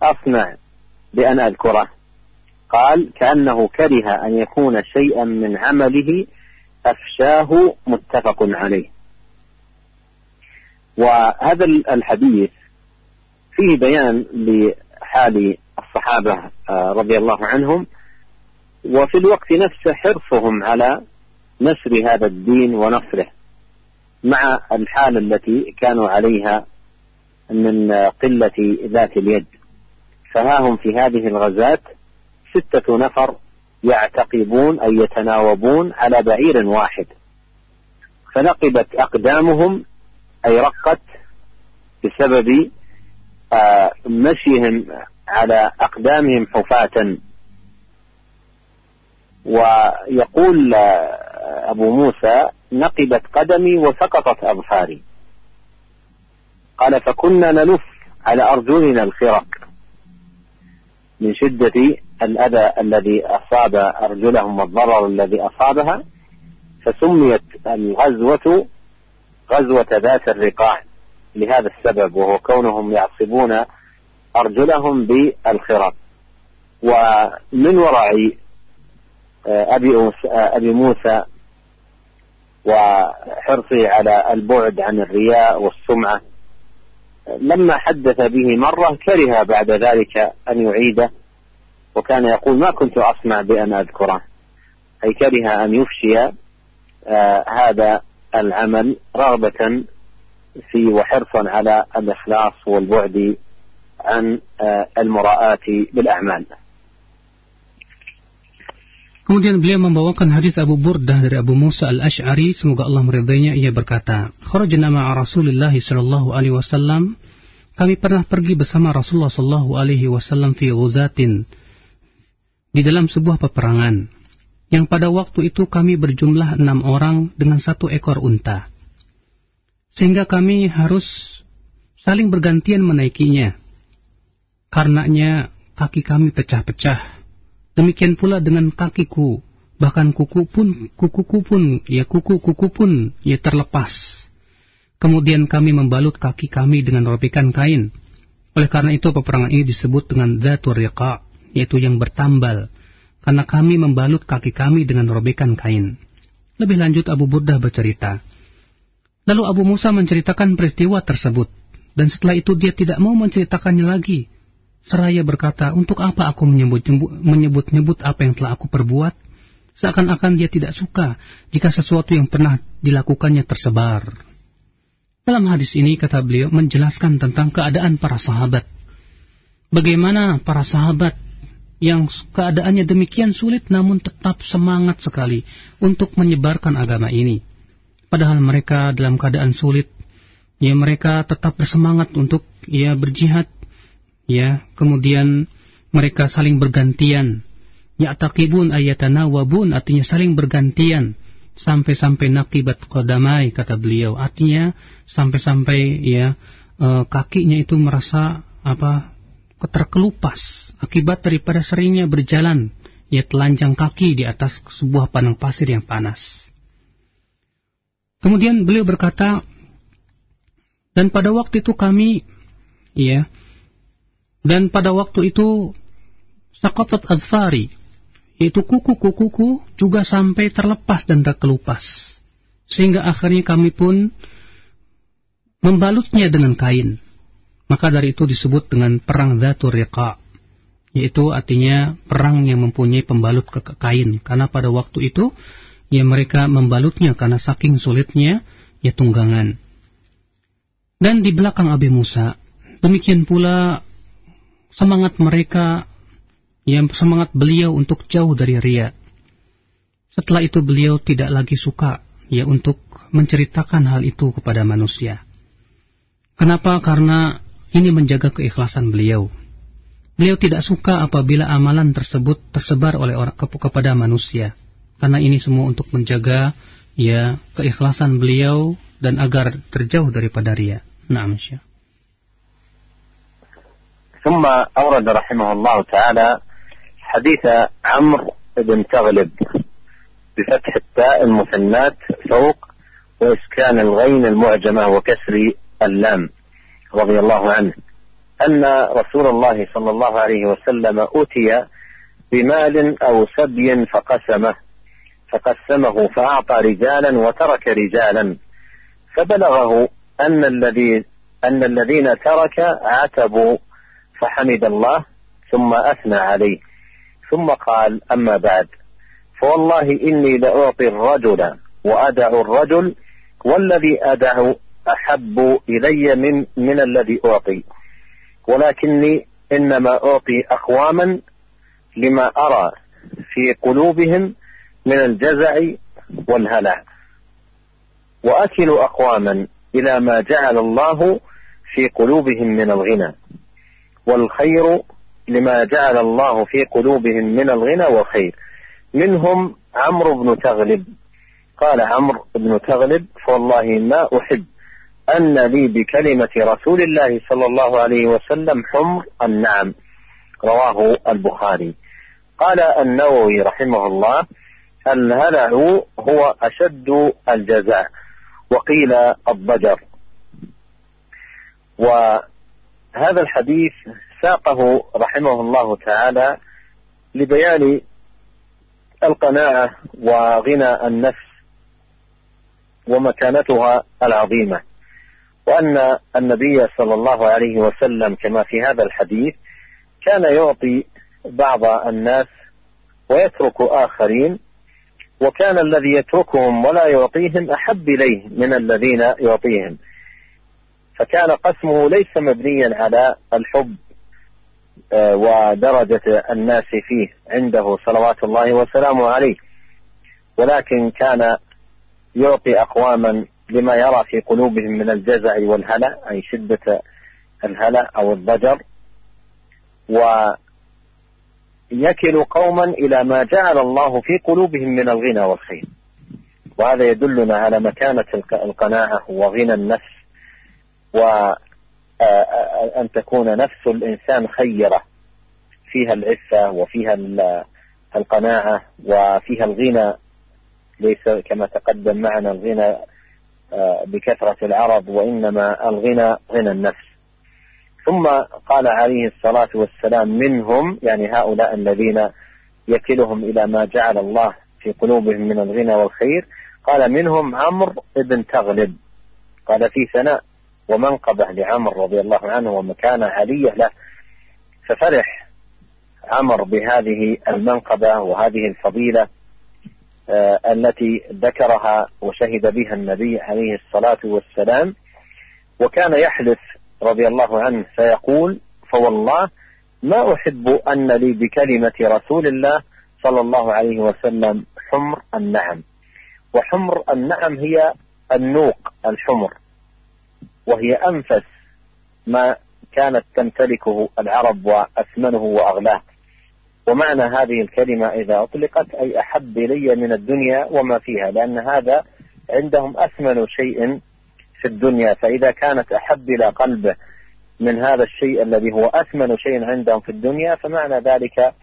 أصنع بأن أذكره؟ قال كأنه كره أن يكون شيئا من عمله أفشاه متفق عليه. وهذا الحديث فيه بيان لحال الصحابة رضي الله عنهم وفي الوقت نفسه حرصهم على نشر هذا الدين ونصره مع الحالة التي كانوا عليها من قلة ذات اليد. فها هم في هذه الغزاة؟ ستة نفر يعتقبون أي يتناوبون على بعير واحد. فنقبت أقدامهم أي رقت بسبب مشيهم على أقدامهم حفاة. ويقول أبو موسى نقبت قدمي وسقطت أظفاري قال فكنا نلف على أرجلنا الخرق من شدة الأذى الذي أصاب أرجلهم والضرر الذي أصابها فسميت الغزوة غزوة ذات الرقاع. لهذا السبب وهو كونهم يعصبون أرجلهم بالخرق. ومن وراء أبي أبي موسى وحرصه على البعد عن الرياء والسمعة. لما حدث به مرة كره بعد ذلك أن يعيده وكان يقول ما كنت أصنع بأن أذكره. أي كره أن يفشي آه هذا العمل رغبة في وحرصا على الإخلاص والبعد عن آه المراءة بالأعمال. Kemudian beliau membawakan hadis Abu Burdah dari Abu Musa al-Ash'ari, semoga Allah meridainya, ia berkata, Kharajna ma'a Rasulullah sallallahu alaihi wasallam, kami pernah pergi bersama Rasulullah sallallahu alaihi wasallam fi ghuzatin, di dalam sebuah peperangan, yang pada waktu itu kami berjumlah enam orang dengan satu ekor unta. Sehingga kami harus saling bergantian menaikinya. Karenanya kaki kami pecah-pecah Demikian pula dengan kakiku, bahkan kuku pun kukuku pun ya kuku-kuku pun ya terlepas. Kemudian kami membalut kaki kami dengan robekan kain. Oleh karena itu peperangan ini disebut dengan zatur riqa, yaitu yang bertambal. Karena kami membalut kaki kami dengan robekan kain. Lebih lanjut Abu Burdah bercerita. Lalu Abu Musa menceritakan peristiwa tersebut. Dan setelah itu dia tidak mau menceritakannya lagi Seraya berkata, untuk apa aku menyebut-nyebut apa yang telah aku perbuat? Seakan-akan dia tidak suka jika sesuatu yang pernah dilakukannya tersebar. Dalam hadis ini, kata beliau, menjelaskan tentang keadaan para sahabat. Bagaimana para sahabat yang keadaannya demikian sulit namun tetap semangat sekali untuk menyebarkan agama ini. Padahal mereka dalam keadaan sulit, ya mereka tetap bersemangat untuk ya berjihad ya kemudian mereka saling bergantian. Ya'taqibun ayatana wabun artinya saling bergantian. Sampai-sampai nakibat qadamai kata beliau. Artinya sampai-sampai ya e, kakinya itu merasa apa terkelupas akibat daripada seringnya berjalan. Ya telanjang kaki di atas sebuah padang pasir yang panas. Kemudian beliau berkata dan pada waktu itu kami ya dan pada waktu itu Saqatat adfari Yaitu kuku-kukuku juga sampai terlepas dan terkelupas Sehingga akhirnya kami pun Membalutnya dengan kain. Maka dari itu disebut dengan perang Zatul Riqa Yaitu artinya perang yang mempunyai pembalut ke kain. Karena pada waktu itu Ya mereka membalutnya karena saking sulitnya Ya tunggangan. Dan di belakang Abi Musa Demikian pula semangat mereka, yang semangat beliau untuk jauh dari ria. Setelah itu beliau tidak lagi suka ya untuk menceritakan hal itu kepada manusia. Kenapa? Karena ini menjaga keikhlasan beliau. Beliau tidak suka apabila amalan tersebut tersebar oleh orang kepada manusia. Karena ini semua untuk menjaga ya keikhlasan beliau dan agar terjauh daripada ria. Nah, Syekh. ثم أورد رحمه الله تعالى حديث عمرو بن تغلب بفتح التاء المثنات فوق وإسكان الغين المعجمة وكسر اللام رضي الله عنه. أن رسول الله صلى الله عليه وسلم أتي بمال أو سبي فقسمه فقسمه فأعطى رجالا وترك رجالا. فبلغه أن الذي أن الذين ترك عتبوا فحمد الله ثم أثنى عليه. ثم قال أما بعد فوالله إني لأعطي الرجل وأدع الرجل والذي أدع أحب إلي من من الذي أعطي. ولكني إنما أعطي أقواما لما أرى في قلوبهم من الجزع والهلع. وأكل أقواما إلى ما جعل الله في قلوبهم من الغنى. والخير لما جعل الله في قلوبهم من الغنى والخير. منهم عمرو بن تغلب. قال عمرو بن تغلب فوالله ما أحب أن لي بكلمة رسول الله صلى الله عليه وسلم حمر النعم. رواه البخاري. قال النووي رحمه الله الهلع هو أشد الجزاء وقيل الضجر. و هذا الحديث ساقه رحمه الله تعالى لبيان القناعة وغنى النفس ومكانتها العظيمة وأن النبي صلى الله عليه وسلم كما في هذا الحديث كان يعطي بعض الناس ويترك آخرين وكان الذي يتركهم ولا يعطيهم أحب إليه من الذين يعطيهم. فكان قسمه ليس مبنيا على الحب آه، ودرجة الناس فيه عنده صلوات الله وسلامه عليه. ولكن كان يعطي أقواما لما يرى في قلوبهم من الجزع والهلع أي شدة الهلع أو الضجر. ويكل قوما إلى ما جعل الله في قلوبهم من الغنى والخير. وهذا يدلنا على مكانة القناعة وغنى النفس. وأن تكون نفس الإنسان خيرة. فيها العفة وفيها القناعة وفيها الغنى. ليس كما تقدم معنا الغنى بكثرة العرب وإنما الغنى غنى النفس. ثم قال عليه الصلاة والسلام منهم يعني هؤلاء الذين يكلهم إلى ما جعل الله في قلوبهم من الغنى والخير قال منهم عمرو بن تغلب. قال في ثناء ومنقبة لعمر رضي الله عنه ومكانة علية له ففرح عمر بهذه المنقبة وهذه الفضيلة آه التي ذكرها وشهد بها النبي عليه الصلاة والسلام. وكان يحلف رضي الله عنه فيقول فوالله ما أحب أن لي بكلمة رسول الله صلى الله عليه وسلم حمر النعم. وحمر النعم هي النوق الحمر. وهي أنفس ما كانت تمتلكه العرب وأثمنه وأغلاه ومعنى هذه الكلمة إذا أطلقت أي أحب إلي من الدنيا وما فيها لأن هذا عندهم أثمن شيء في الدنيا. فإذا كانت أحب إلى قلبه من هذا الشيء الذي هو أثمن شيء عندهم في الدنيا فمعنى ذلك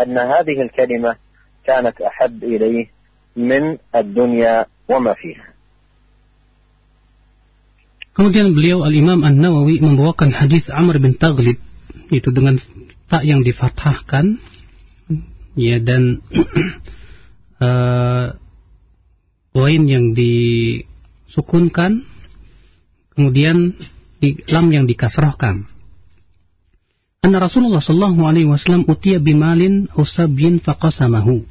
أن هذه الكلمة كانت أحب إليه من الدنيا وما فيها. Kemudian beliau Al-Imam An-Nawawi membawakan hadis Amr bin Taghlib. Itu dengan tak yang difathahkan. Ya dan uh, poin yang disukunkan. Kemudian di lam yang dikasrahkan Anna Rasulullah sallallahu alaihi wasallam utiya bimalin usabyin faqasamahu.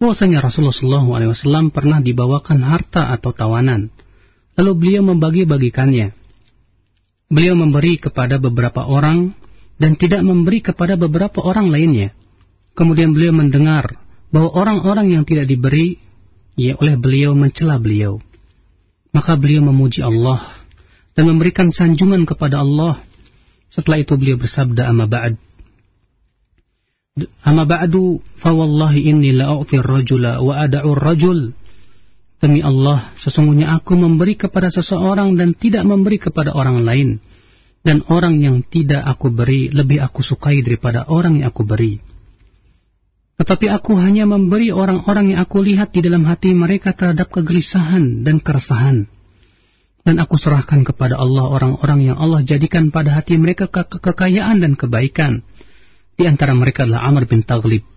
Bahwasanya Rasulullah sallallahu alaihi wasallam pernah dibawakan harta atau tawanan Lalu beliau membagi-bagikannya. Beliau memberi kepada beberapa orang dan tidak memberi kepada beberapa orang lainnya. Kemudian beliau mendengar bahwa orang-orang yang tidak diberi ya oleh beliau mencela beliau. Maka beliau memuji Allah dan memberikan sanjungan kepada Allah. Setelah itu beliau bersabda amma ba'd. Amma ba'du fa wallahi inni la u'ti ar-rajula wa ad'u ar-rajul Demi Allah, sesungguhnya aku memberi kepada seseorang dan tidak memberi kepada orang lain. Dan orang yang tidak aku beri lebih aku sukai daripada orang yang aku beri. Tetapi aku hanya memberi orang-orang yang aku lihat di dalam hati mereka terhadap kegelisahan dan keresahan. Dan aku serahkan kepada Allah orang-orang yang Allah jadikan pada hati mereka ke kekayaan dan kebaikan. Di antara mereka adalah Amr bin Taglib.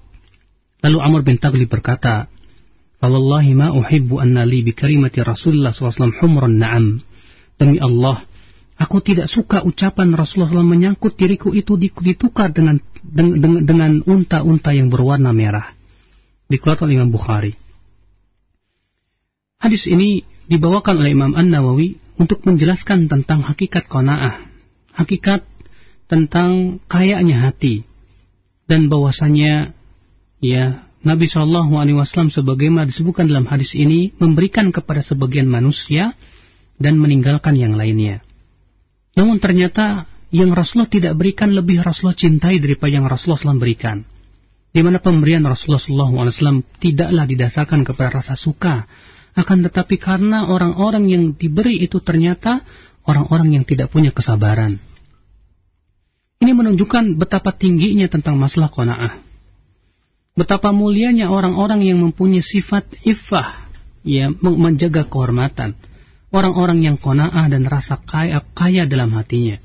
Lalu Amr bin Taglib berkata, Fawallahi ma uhibbu anna li bi kalimati Rasulullah SAW humran na'am. Demi Allah, aku tidak suka ucapan Rasulullah SAW menyangkut diriku itu ditukar dengan dengan, dengan unta-unta yang berwarna merah. Dikeluarkan oleh Imam Bukhari. Hadis ini dibawakan oleh Imam An-Nawawi untuk menjelaskan tentang hakikat kona'ah. Hakikat tentang kayaknya hati. Dan bahwasanya ya Nabi Shallallahu Alaihi Wasallam sebagaimana disebutkan dalam hadis ini memberikan kepada sebagian manusia dan meninggalkan yang lainnya. Namun ternyata yang Rasulullah tidak berikan lebih Rasulullah cintai daripada yang Rasulullah SAW berikan. Di mana pemberian Rasulullah SAW tidaklah didasarkan kepada rasa suka, akan tetapi karena orang-orang yang diberi itu ternyata orang-orang yang tidak punya kesabaran. Ini menunjukkan betapa tingginya tentang masalah kona'ah. Betapa mulianya orang-orang yang mempunyai sifat iffah, ya, menjaga kehormatan. Orang-orang yang kona'ah dan rasa kaya, kaya dalam hatinya.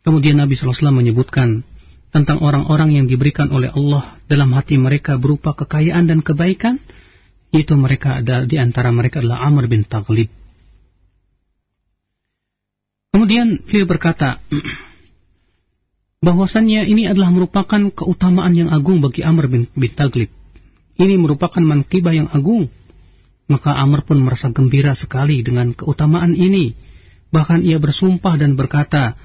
Kemudian Nabi SAW menyebutkan tentang orang-orang yang diberikan oleh Allah dalam hati mereka berupa kekayaan dan kebaikan, Itu mereka ada di antara mereka adalah Amr bin Taghlib. Kemudian beliau berkata bahwasannya ini adalah merupakan keutamaan yang agung bagi Amr bin, bin Taglib. Ini merupakan mankibah yang agung. Maka Amr pun merasa gembira sekali dengan keutamaan ini. Bahkan ia bersumpah dan berkata,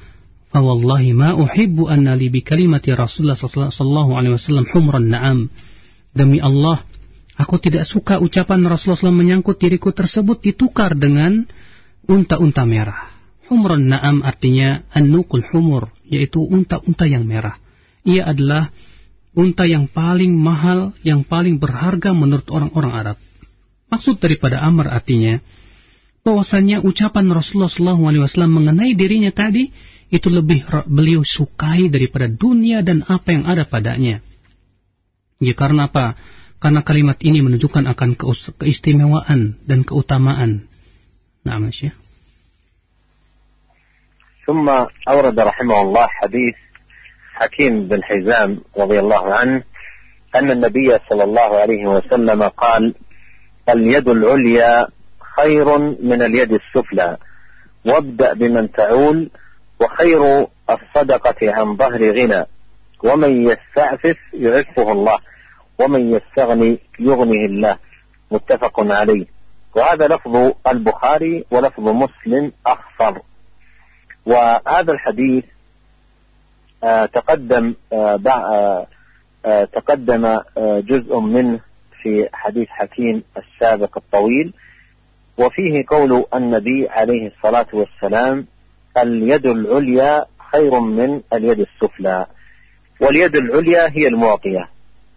"Fawallahi ma uhibbu anna li bi kalimati Rasulullah sallallahu alaihi wasallam humran na'am." Demi Allah, aku tidak suka ucapan Rasulullah SAW menyangkut diriku tersebut ditukar dengan unta-unta merah. Humrun na'am artinya an-nukul humur, yaitu unta-unta yang merah. Ia adalah unta yang paling mahal, yang paling berharga menurut orang-orang Arab. Maksud daripada Amr artinya, bahwasannya ucapan Rasulullah SAW mengenai dirinya tadi, itu lebih beliau sukai daripada dunia dan apa yang ada padanya. Ya karena apa? Karena kalimat ini menunjukkan akan keistimewaan dan keutamaan. Nah, Masya. ثم أورد رحمه الله حديث حكيم بن حزام رضي الله عنه أن النبي صلى الله عليه وسلم قال اليد العليا خير من اليد السفلى وابدأ بمن تعول وخير الصدقة عن ظهر غنى ومن يستعفف يعفه الله ومن يستغني يغنه الله. متفق عليه. وهذا لفظ البخاري ولفظ مسلم أخصر وهذا الحديث آه، تقدم آه، آه، تقدم جزء منه في حديث حكيم السابق الطويل. وفيه قول النبي عليه الصلاة والسلام اليد العليا خير من اليد السفلى واليد العليا هي المعطية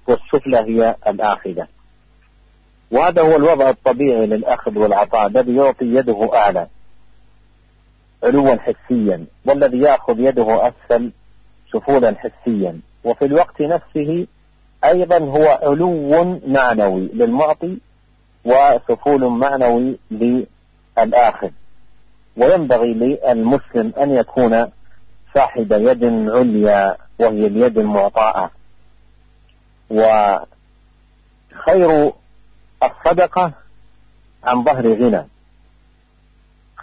والسفلى هي الآخذة. وهذا هو الوضع الطبيعي للأخذ والعطاء الذي يعطي يده أعلى. علوا حسيا والذي يأخذ يده أسفل سفولا حسيا. وفي الوقت نفسه أيضا هو علو معنوي للمعطي وسفول معنوي للآخذ وينبغي للمسلم أن يكون صاحب يد عليا وهي اليد المعطاءة. وخير الصدقة عن ظهر غنى.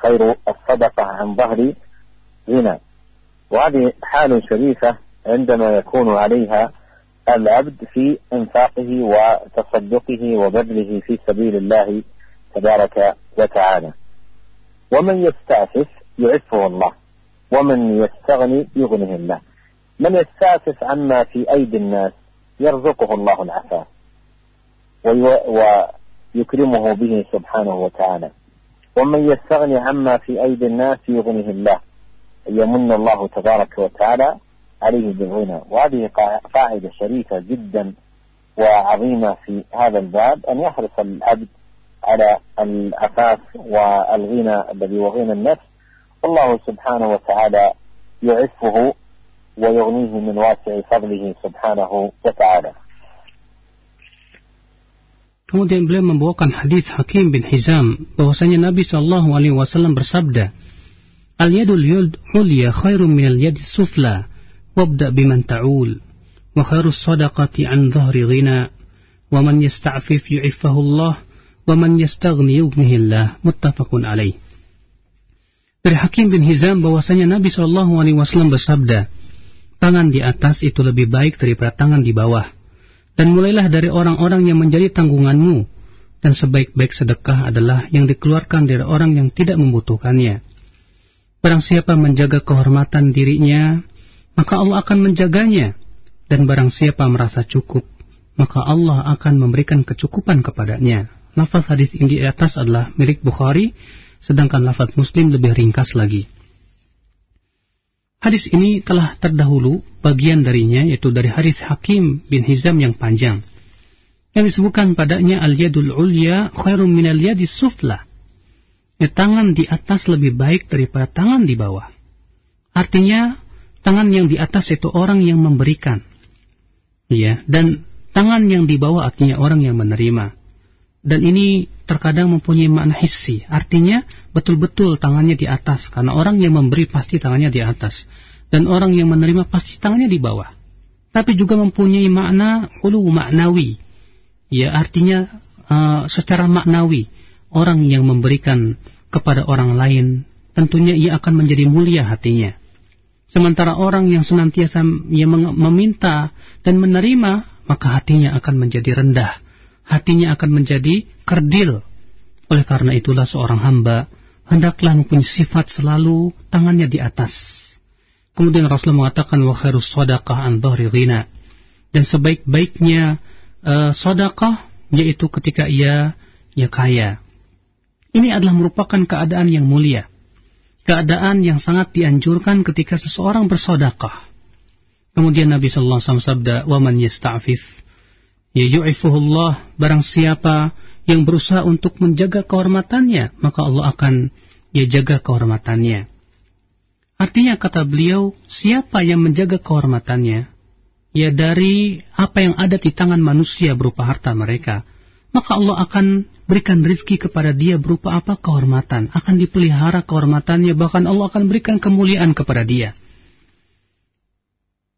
خير الصدقة عن ظهر غنى وهذه حال شريفة عندما يكون عليها العبد في انفاقه وتصدقه وبذله في سبيل الله تبارك وتعالى. ومن يستعفف يعفه الله ومن يستغني يغنه الله. من يستعفف عما في أيدي الناس يرزقه الله العفاف ويكرمه به سبحانه وتعالى. ومن يستغني عما في أيدي الناس يغنه الله يمن الله تبارك وتعالى عليه بالغنى. وهذه قاعدة شريفة جدا وعظيمة في هذا الباب أن يحرص العبد على العفاف والغنى الذي هو غنى النفس. والله سبحانه وتعالى يعفه ويغنيه من واسع فضله سبحانه وتعالى. Kemudian beliau membawakan hadis Hakim bin Hizam bahwasanya Nabi Shallallahu Alaihi Wasallam bersabda, Al yadul yud ulya khairum min al yadi sufla, wabda biman ta'ul, wa khairus sadaqati an dhahri ghina, wa man yasta'fif yu'iffahu Allah, wa man yastaghni yughnihillah, muttafaqun alaih. Dari Hakim bin Hizam bahwasanya Nabi Shallallahu Alaihi Wasallam bersabda, tangan di atas itu lebih baik daripada tangan di bawah dan mulailah dari orang-orang yang menjadi tanggunganmu, dan sebaik-baik sedekah adalah yang dikeluarkan dari orang yang tidak membutuhkannya. Barang siapa menjaga kehormatan dirinya, maka Allah akan menjaganya, dan barang siapa merasa cukup, maka Allah akan memberikan kecukupan kepadanya. Lafaz hadis ini di atas adalah milik Bukhari, sedangkan lafaz Muslim lebih ringkas lagi. Hadis ini telah terdahulu bagian darinya yaitu dari hadis Hakim bin Hizam yang panjang. Yang disebutkan padanya al-yadul ulya khairum min al-yadi sufla. Ya, tangan di atas lebih baik daripada tangan di bawah. Artinya tangan yang di atas itu orang yang memberikan. Ya, dan tangan yang di bawah artinya orang yang menerima. Dan ini terkadang mempunyai makna hissi. Artinya betul-betul tangannya di atas. Karena orang yang memberi pasti tangannya di atas. Dan orang yang menerima pasti tangannya di bawah. Tapi juga mempunyai makna hulu maknawi. Ya artinya uh, secara maknawi orang yang memberikan kepada orang lain tentunya ia akan menjadi mulia hatinya. Sementara orang yang senantiasa ia meminta dan menerima, maka hatinya akan menjadi rendah. Hatinya akan menjadi kerdil. Oleh karena itulah seorang hamba hendaklah mempunyai sifat selalu tangannya di atas. Kemudian Rasulullah mengatakan wa khairus sadaqah an dhahri ghina. Dan sebaik-baiknya uh, sedekah yaitu ketika ia ia kaya. Ini adalah merupakan keadaan yang mulia. Keadaan yang sangat dianjurkan ketika seseorang bersodakah. Kemudian Nabi Sallallahu Alaihi Wasallam sabda, "Waman yasta'fif, ya yu'ifuhullah, barang siapa yang berusaha untuk menjaga kehormatannya, maka Allah akan ya jaga kehormatannya." Artinya kata beliau, siapa yang menjaga kehormatannya, ya dari apa yang ada di tangan manusia berupa harta mereka, maka Allah akan berikan rizki kepada dia berupa apa? Kehormatan. Akan dipelihara kehormatannya, bahkan Allah akan berikan kemuliaan kepada dia.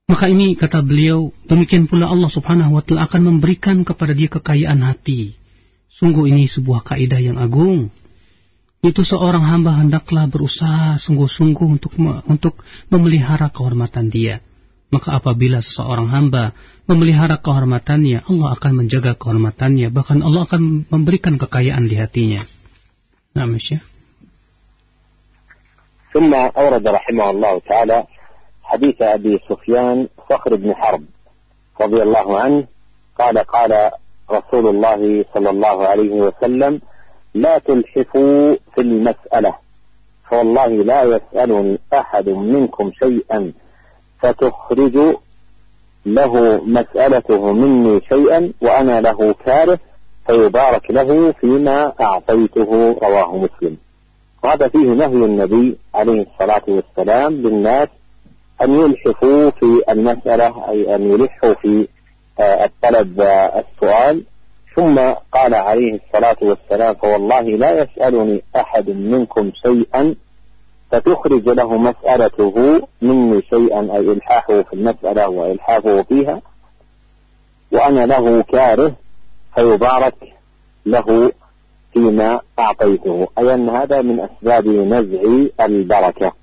Maka ini kata beliau, demikian pula Allah subhanahu wa ta'ala akan memberikan kepada dia kekayaan hati. Sungguh ini sebuah kaidah yang agung. Itu seorang hamba hendaklah berusaha sungguh-sungguh untuk untuk memelihara kehormatan dia. Maka apabila seseorang hamba memelihara kehormatannya, Allah akan menjaga kehormatannya, bahkan Allah akan memberikan kekayaan di hatinya. Nah, Masya. ثم أورد رحمه الله تعالى حديث أبي سفيان صخر بن حرب رضي الله عنه قال قال رسول الله صلى الله عليه وسلم لا تلحفوا في المسألة. فوالله لا يسألني أحد منكم شيئا فتخرج له مسألته مني شيئا وأنا له كاره فيبارك له فيما أعطيته رواه مسلم. وهذا فيه نهي النبي عليه الصلاة والسلام للناس أن يلحفوا في المسألة أي أن يلحوا في الطلب السؤال. ثم قال عليه الصلاة والسلام فوالله لا يسألني أحد منكم شيئا فتخرج له مسألته مني شيئا أي إلحاحه في المسألة وإلحافه فيها. وأنا له كاره فيبارك له فيما أعطيته. أي أن هذا من أسباب نزع البركة.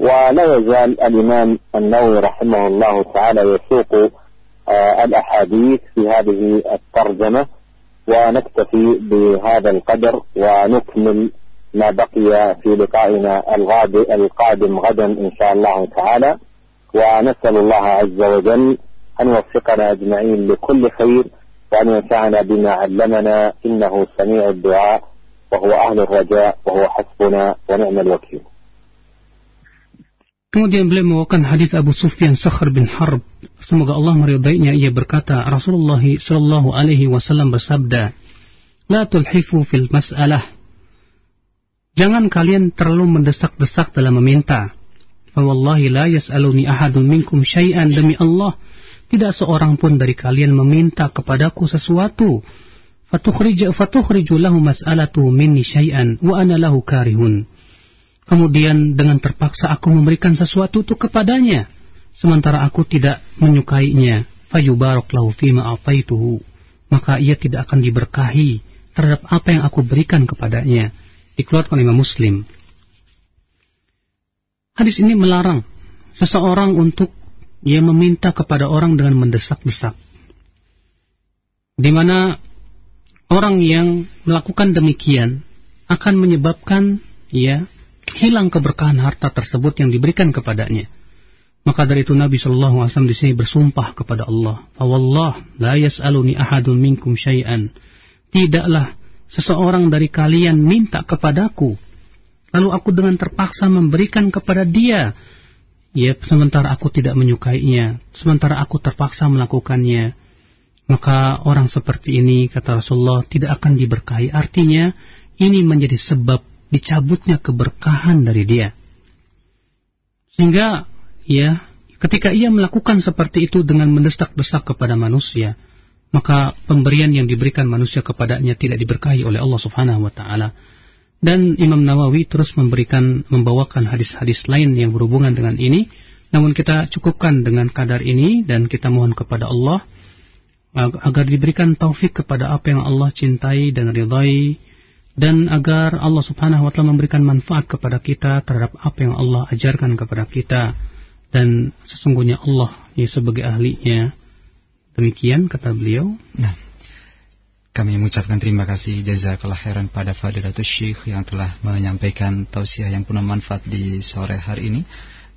ولا يزال الإمام النووي رحمه الله تعالى يسوق الأحاديث في هذه الترجمة ونكتفي بهذا القدر ونكمل ما بقي في لقائنا القادم غدا إن شاء الله تعالى. ونسأل الله عز وجل أن يوفقنا أجمعين لكل خير وأن ينفعنا بما علمنا إنه سميع الدعاء وهو أهل الرجاء وهو حسبنا ونعم الوكيل. Kemudian beliau membawakan hadis Abu Sufyan Sakhr bin Harb. Semoga Allah meridainya. Ia berkata, Rasulullah Shallallahu Alaihi Wasallam bersabda, "La tulhifu fil mas'alah Jangan kalian terlalu mendesak-desak dalam meminta. Fawallahi la yas'aluni ahadun minkum syai'an demi Allah. Tidak seorang pun dari kalian meminta kepadaku sesuatu. Fatukhriju lahu mas'alatu minni syai'an wa ana lahu karihun. Kemudian dengan terpaksa aku memberikan sesuatu itu kepadanya. Sementara aku tidak menyukainya. Fayubarak lahu fima ataituhu. Maka ia tidak akan diberkahi terhadap apa yang aku berikan kepadanya dikeluarkan oleh Muslim. Hadis ini melarang seseorang untuk ia meminta kepada orang dengan mendesak-desak. Di mana orang yang melakukan demikian akan menyebabkan ya hilang keberkahan harta tersebut yang diberikan kepadanya. Maka dari itu Nabi Shallallahu Alaihi Wasallam di sini bersumpah kepada Allah, "Fawallah la yas'aluni ahadun minkum syai'an." Tidaklah seseorang dari kalian minta kepadaku, lalu aku dengan terpaksa memberikan kepada dia, ya sementara aku tidak menyukainya, sementara aku terpaksa melakukannya, maka orang seperti ini, kata Rasulullah, tidak akan diberkahi. Artinya, ini menjadi sebab dicabutnya keberkahan dari dia. Sehingga, ya, ketika ia melakukan seperti itu dengan mendesak-desak kepada manusia, maka pemberian yang diberikan manusia kepadanya tidak diberkahi oleh Allah Subhanahu wa taala. Dan Imam Nawawi terus memberikan membawakan hadis-hadis lain yang berhubungan dengan ini. Namun kita cukupkan dengan kadar ini dan kita mohon kepada Allah agar diberikan taufik kepada apa yang Allah cintai dan ridhai dan agar Allah Subhanahu wa taala memberikan manfaat kepada kita terhadap apa yang Allah ajarkan kepada kita. Dan sesungguhnya Allah ya sebagai ahlinya. Demikian kata beliau. Nah kami mengucapkan terima kasih jazakallah khairan pada Fadilatul Syekh yang telah menyampaikan tausiah yang penuh manfaat di sore hari ini.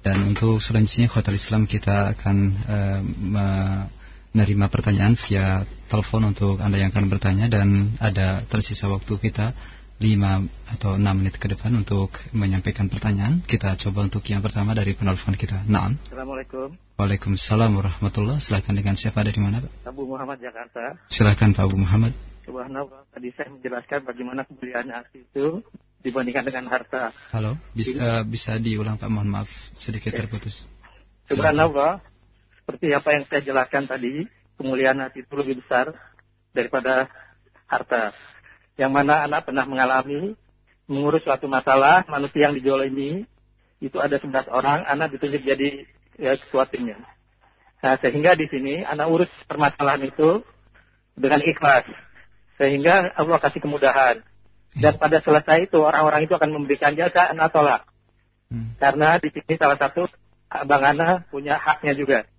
Dan untuk selanjutnya Hotel Islam kita akan uh, menerima pertanyaan via telepon untuk Anda yang akan bertanya dan ada tersisa waktu kita 5 atau 6 menit ke depan untuk menyampaikan pertanyaan. Kita coba untuk yang pertama dari penelpon kita. Naam. Assalamualaikum. Waalaikumsalam warahmatullah. Silakan dengan siapa ada di mana, Pak? Abu Muhammad Jakarta. Silakan Pak Abu Muhammad. Subhanallah, tadi saya menjelaskan bagaimana kemuliaan aksi itu dibandingkan dengan harta. Halo, bisa, uh, bisa diulang Pak? Mohon maaf, sedikit terputus. Subhanallah, seperti apa yang saya jelaskan tadi, kemuliaan hati itu lebih besar daripada harta. Yang mana anak pernah mengalami mengurus suatu masalah, manusia yang dijolimi, itu ada 11 orang, anak ditunjuk jadi ya, ketua timnya. Nah, sehingga di sini anak urus permasalahan itu dengan ikhlas. Sehingga Allah kasih kemudahan. Dan pada selesai itu, orang-orang itu akan memberikan jasa anak tolak. Hmm. Karena di sini salah satu abang Ana punya haknya juga.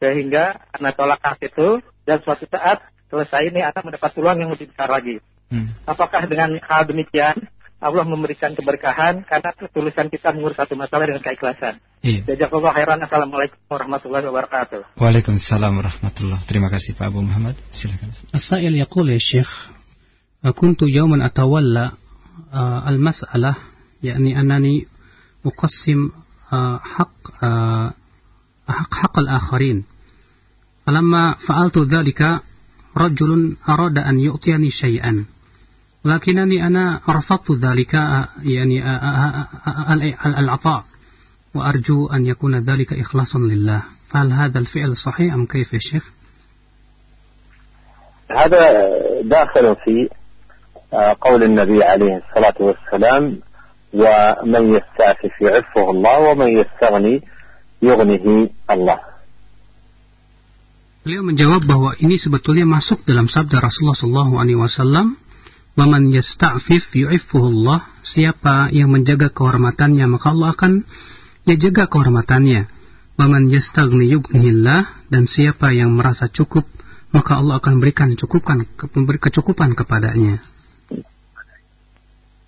Sehingga anak tolak hak itu dan suatu saat selesai ini anak mendapat peluang yang lebih besar lagi. Hmm. Apakah dengan hal demikian Allah memberikan keberkahan karena ketulusan kita mengurus satu masalah dengan keikhlasan. Iya. Jazakallah khairan. Assalamualaikum warahmatullahi wabarakatuh. Waalaikumsalam warahmatullahi Terima kasih Pak Abu Muhammad. Silakan. As-sa'il yaqul ya Syekh, "Kuntu yawman atawalla uh, al-mas'alah, yakni anani uqassim uh, haq uh, haq al-akharin." فلما فعلت ذلك رجل أراد أن يعطيني شيئا. لكنني أنا رفضت ذلك يعني العطاء. وأرجو أن يكون ذلك إخلاصا لله. فهل هذا الفعل صحيح أم كيف يا شيخ؟ هذا داخل في قول النبي عليه الصلاة والسلام ومن يستعفف يعفه الله ومن يستغني يغنه الله. Beliau menjawab bahwa ini sebetulnya masuk dalam sabda Rasulullah Shallallahu Alaihi Wasallam, "Waman yasta'fif yu'iffuhullah." Siapa yang menjaga kehormatannya, maka Allah akan ya jaga kehormatannya. "Waman yastaghni yughnihillah." Dan siapa yang merasa cukup, maka Allah akan berikan cukupkan kecukupan kepadanya.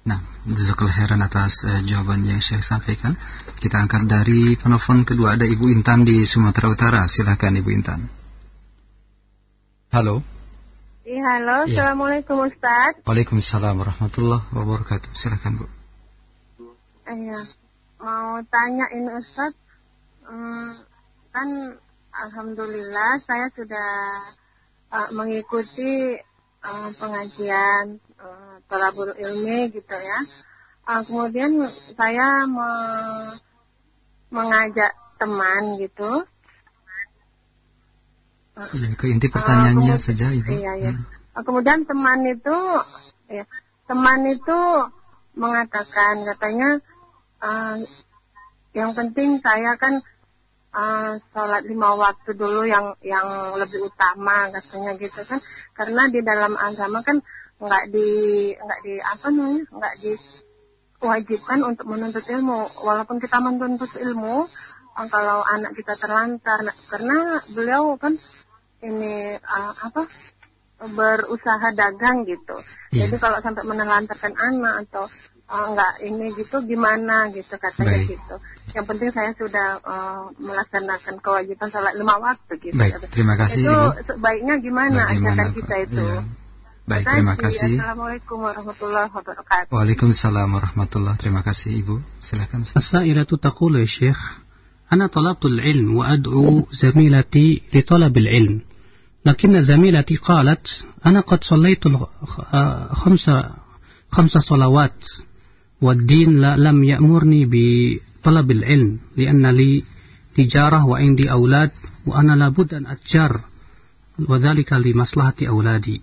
Nah, jazakallah heran atas uh, jawaban yang saya sampaikan. Kita angkat dari penelpon kedua ada Ibu Intan di Sumatera Utara. Silakan Ibu Intan. Halo. Iya, halo. Ya. Assalamualaikum Ustaz. Waalaikumsalam warahmatullahi wabarakatuh. Silakan Bu. Iya. Mau tanya ini Ustaz. Hmm, kan Alhamdulillah saya sudah uh, mengikuti uh, pengajian uh, Tolabur Ilmi gitu ya. Uh, kemudian saya me mengajak teman gitu Ya, ke inti pertanyaannya uh, saja ibu. Iya, iya. Hmm. Kemudian teman itu, ya, teman itu mengatakan katanya uh, yang penting saya kan uh, sholat lima waktu dulu yang yang lebih utama katanya gitu kan karena di dalam agama kan nggak di nggak di apa nih nggak diwajibkan untuk menuntut ilmu walaupun kita menuntut ilmu kalau anak kita terlantar nah, karena beliau kan ini uh, apa berusaha dagang gitu. Yeah. Jadi kalau sampai menelantarkan anak atau uh, enggak ini gitu gimana gitu katanya Baik. gitu. Yang penting saya sudah uh, melaksanakan kewajiban sholat lima waktu gitu. Baik, terima kasih. Itu sebaiknya gimana ajakan kita itu? Ya. Baik, terima kasih. Assalamualaikum warahmatullahi wabarakatuh. Waalaikumsalam warahmatullahi Terima kasih Ibu. Silakan. As-sa'ilatu taqulu ya Syekh, ana talabtu al-ilm wa ad'u zamilati li talab al-ilm. لكن زميلتي قالت أنا قد صليت خمس خمس صلوات والدين لم يأمرني بطلب العلم لأن لي تجارة وعندي أولاد وأنا لابد أن أتجر وذلك لمصلحة أولادي.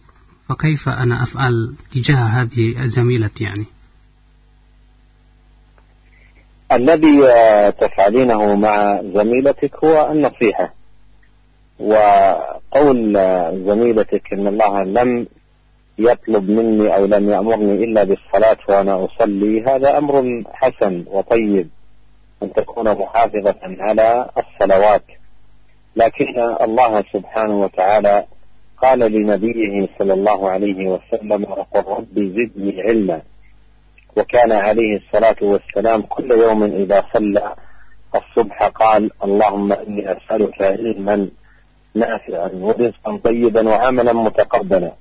فكيف أنا أفعل تجاه هذه الزميلة يعني؟ الذي تفعلينه مع زميلتك هو النصيحة. و قول زميلتك إن الله لم يطلب مني أو لم يأمرني إلا بالصلاة وأنا أصلي هذا أمر حسن وطيب أن تكون محافظة على الصلوات. لكن الله سبحانه وتعالى قال لنبيه صلى الله عليه وسلم وقل ربي زدني علما وكان عليه الصلاة والسلام كل يوم إذا صلى الصبح قال اللهم إني أسألك علما نافعا ورزقا طيبا وعملا متقبلا.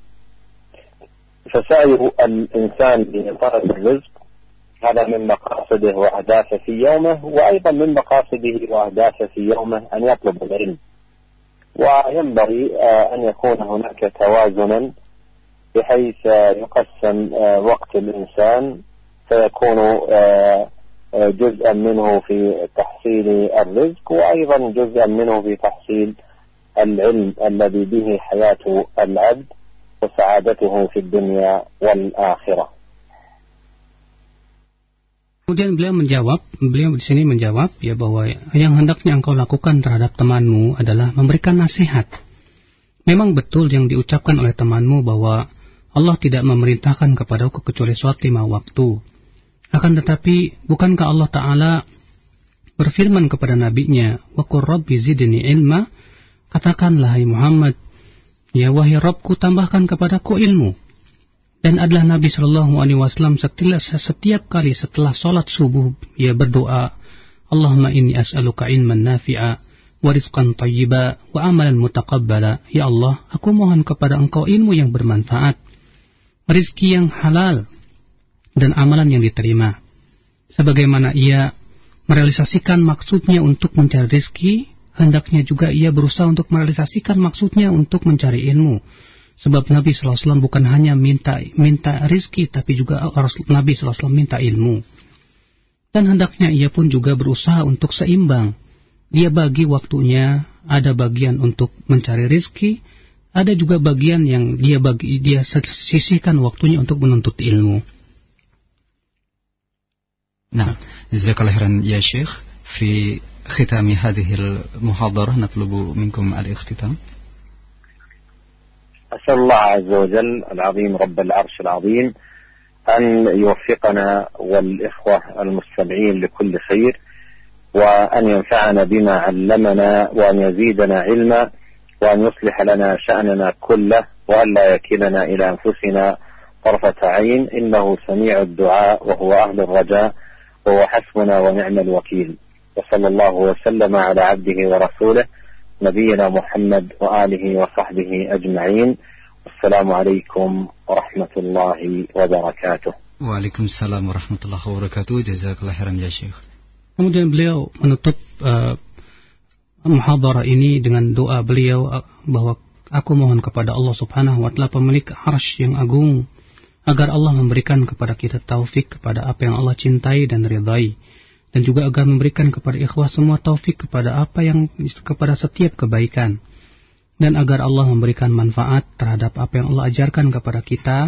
فسائر الإنسان لطلب الرزق هذا من مقاصده وأهدافه في يومه وأيضا من مقاصده وأهدافه في يومه أن يطلب العلم. وينبغي أن يكون هناك توازنا بحيث يقسم وقت الإنسان فيكون جزءا منه في تحصيل الرزق وأيضا جزءا منه في تحصيل العلم الذي به حياة العبد وسعادته في الدنيا والآخرة Kemudian beliau menjawab, beliau di sini menjawab ya bahwa yang hendaknya engkau lakukan terhadap temanmu adalah memberikan nasihat. Memang betul yang diucapkan oleh temanmu bahwa Allah tidak memerintahkan kepadaku kecuali suatu lima waktu. Akan tetapi, bukankah Allah Ta'ala berfirman kepada nabinya, Wakur Rabbi zidni ilma, katakanlah hai Muhammad, Ya wahai Rabbku tambahkan kepadaku ilmu. Dan adalah Nabi Shallallahu Alaihi Wasallam setiap, setiap kali setelah sholat subuh ia berdoa Allahumma inni as'aluka ilman nafi'a wa rizqan tayyiba wa amalan mutaqabbala. Ya Allah aku mohon kepada engkau ilmu yang bermanfaat rizki yang halal dan amalan yang diterima. Sebagaimana ia merealisasikan maksudnya untuk mencari rizki hendaknya juga ia berusaha untuk merealisasikan maksudnya untuk mencari ilmu Sebab Nabi SAW bukan hanya minta minta rizki, tapi juga Nabi SAW minta ilmu. Dan hendaknya ia pun juga berusaha untuk seimbang. Dia bagi waktunya, ada bagian untuk mencari rizki, ada juga bagian yang dia bagi dia sisihkan waktunya untuk menuntut ilmu. Nah, jazakallah khairan ya Syekh. Fi khitami hadhihi al-muhadarah natlubu minkum al-ikhtitam. أسأل الله عز وجل العظيم رب العرش العظيم أن يوفقنا والإخوة المستمعين لكل خير وأن ينفعنا بما علمنا وأن يزيدنا علما وأن يصلح لنا شأننا كله وأن لا يكلنا إلى أنفسنا طرفة عين. إنه سميع الدعاء وهو أهل الرجاء وهو حسبنا ونعم الوكيل. وصلى الله وسلم على عبده ورسوله نبينا محمد وآله وصحبه أجمعين السلام عليكم ورحمة الله وبركاته Waalaikumsalam warahmatullahi wabarakatuh. Jazakallah khairan ya Syekh. Kemudian beliau menutup uh, muhadarah ini dengan doa beliau uh, bahwa aku mohon kepada Allah Subhanahu wa taala pemilik arsy yang agung agar Allah memberikan kepada kita taufik kepada apa yang Allah cintai dan ridai dan juga agar memberikan kepada ikhwah semua taufik kepada apa yang kepada setiap kebaikan. Dan agar Allah memberikan manfaat terhadap apa yang Allah ajarkan kepada kita.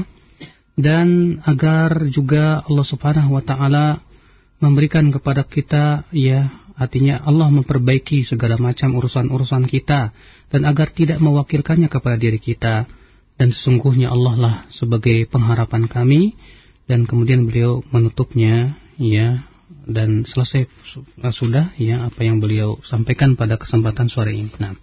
Dan agar juga Allah Subhanahu wa taala memberikan kepada kita ya artinya Allah memperbaiki segala macam urusan-urusan kita. Dan agar tidak mewakilkannya kepada diri kita. Dan sesungguhnya Allah lah sebagai pengharapan kami. Dan kemudian beliau menutupnya ya dan selesai sudah ya apa yang beliau sampaikan pada kesempatan sore ini. Nah.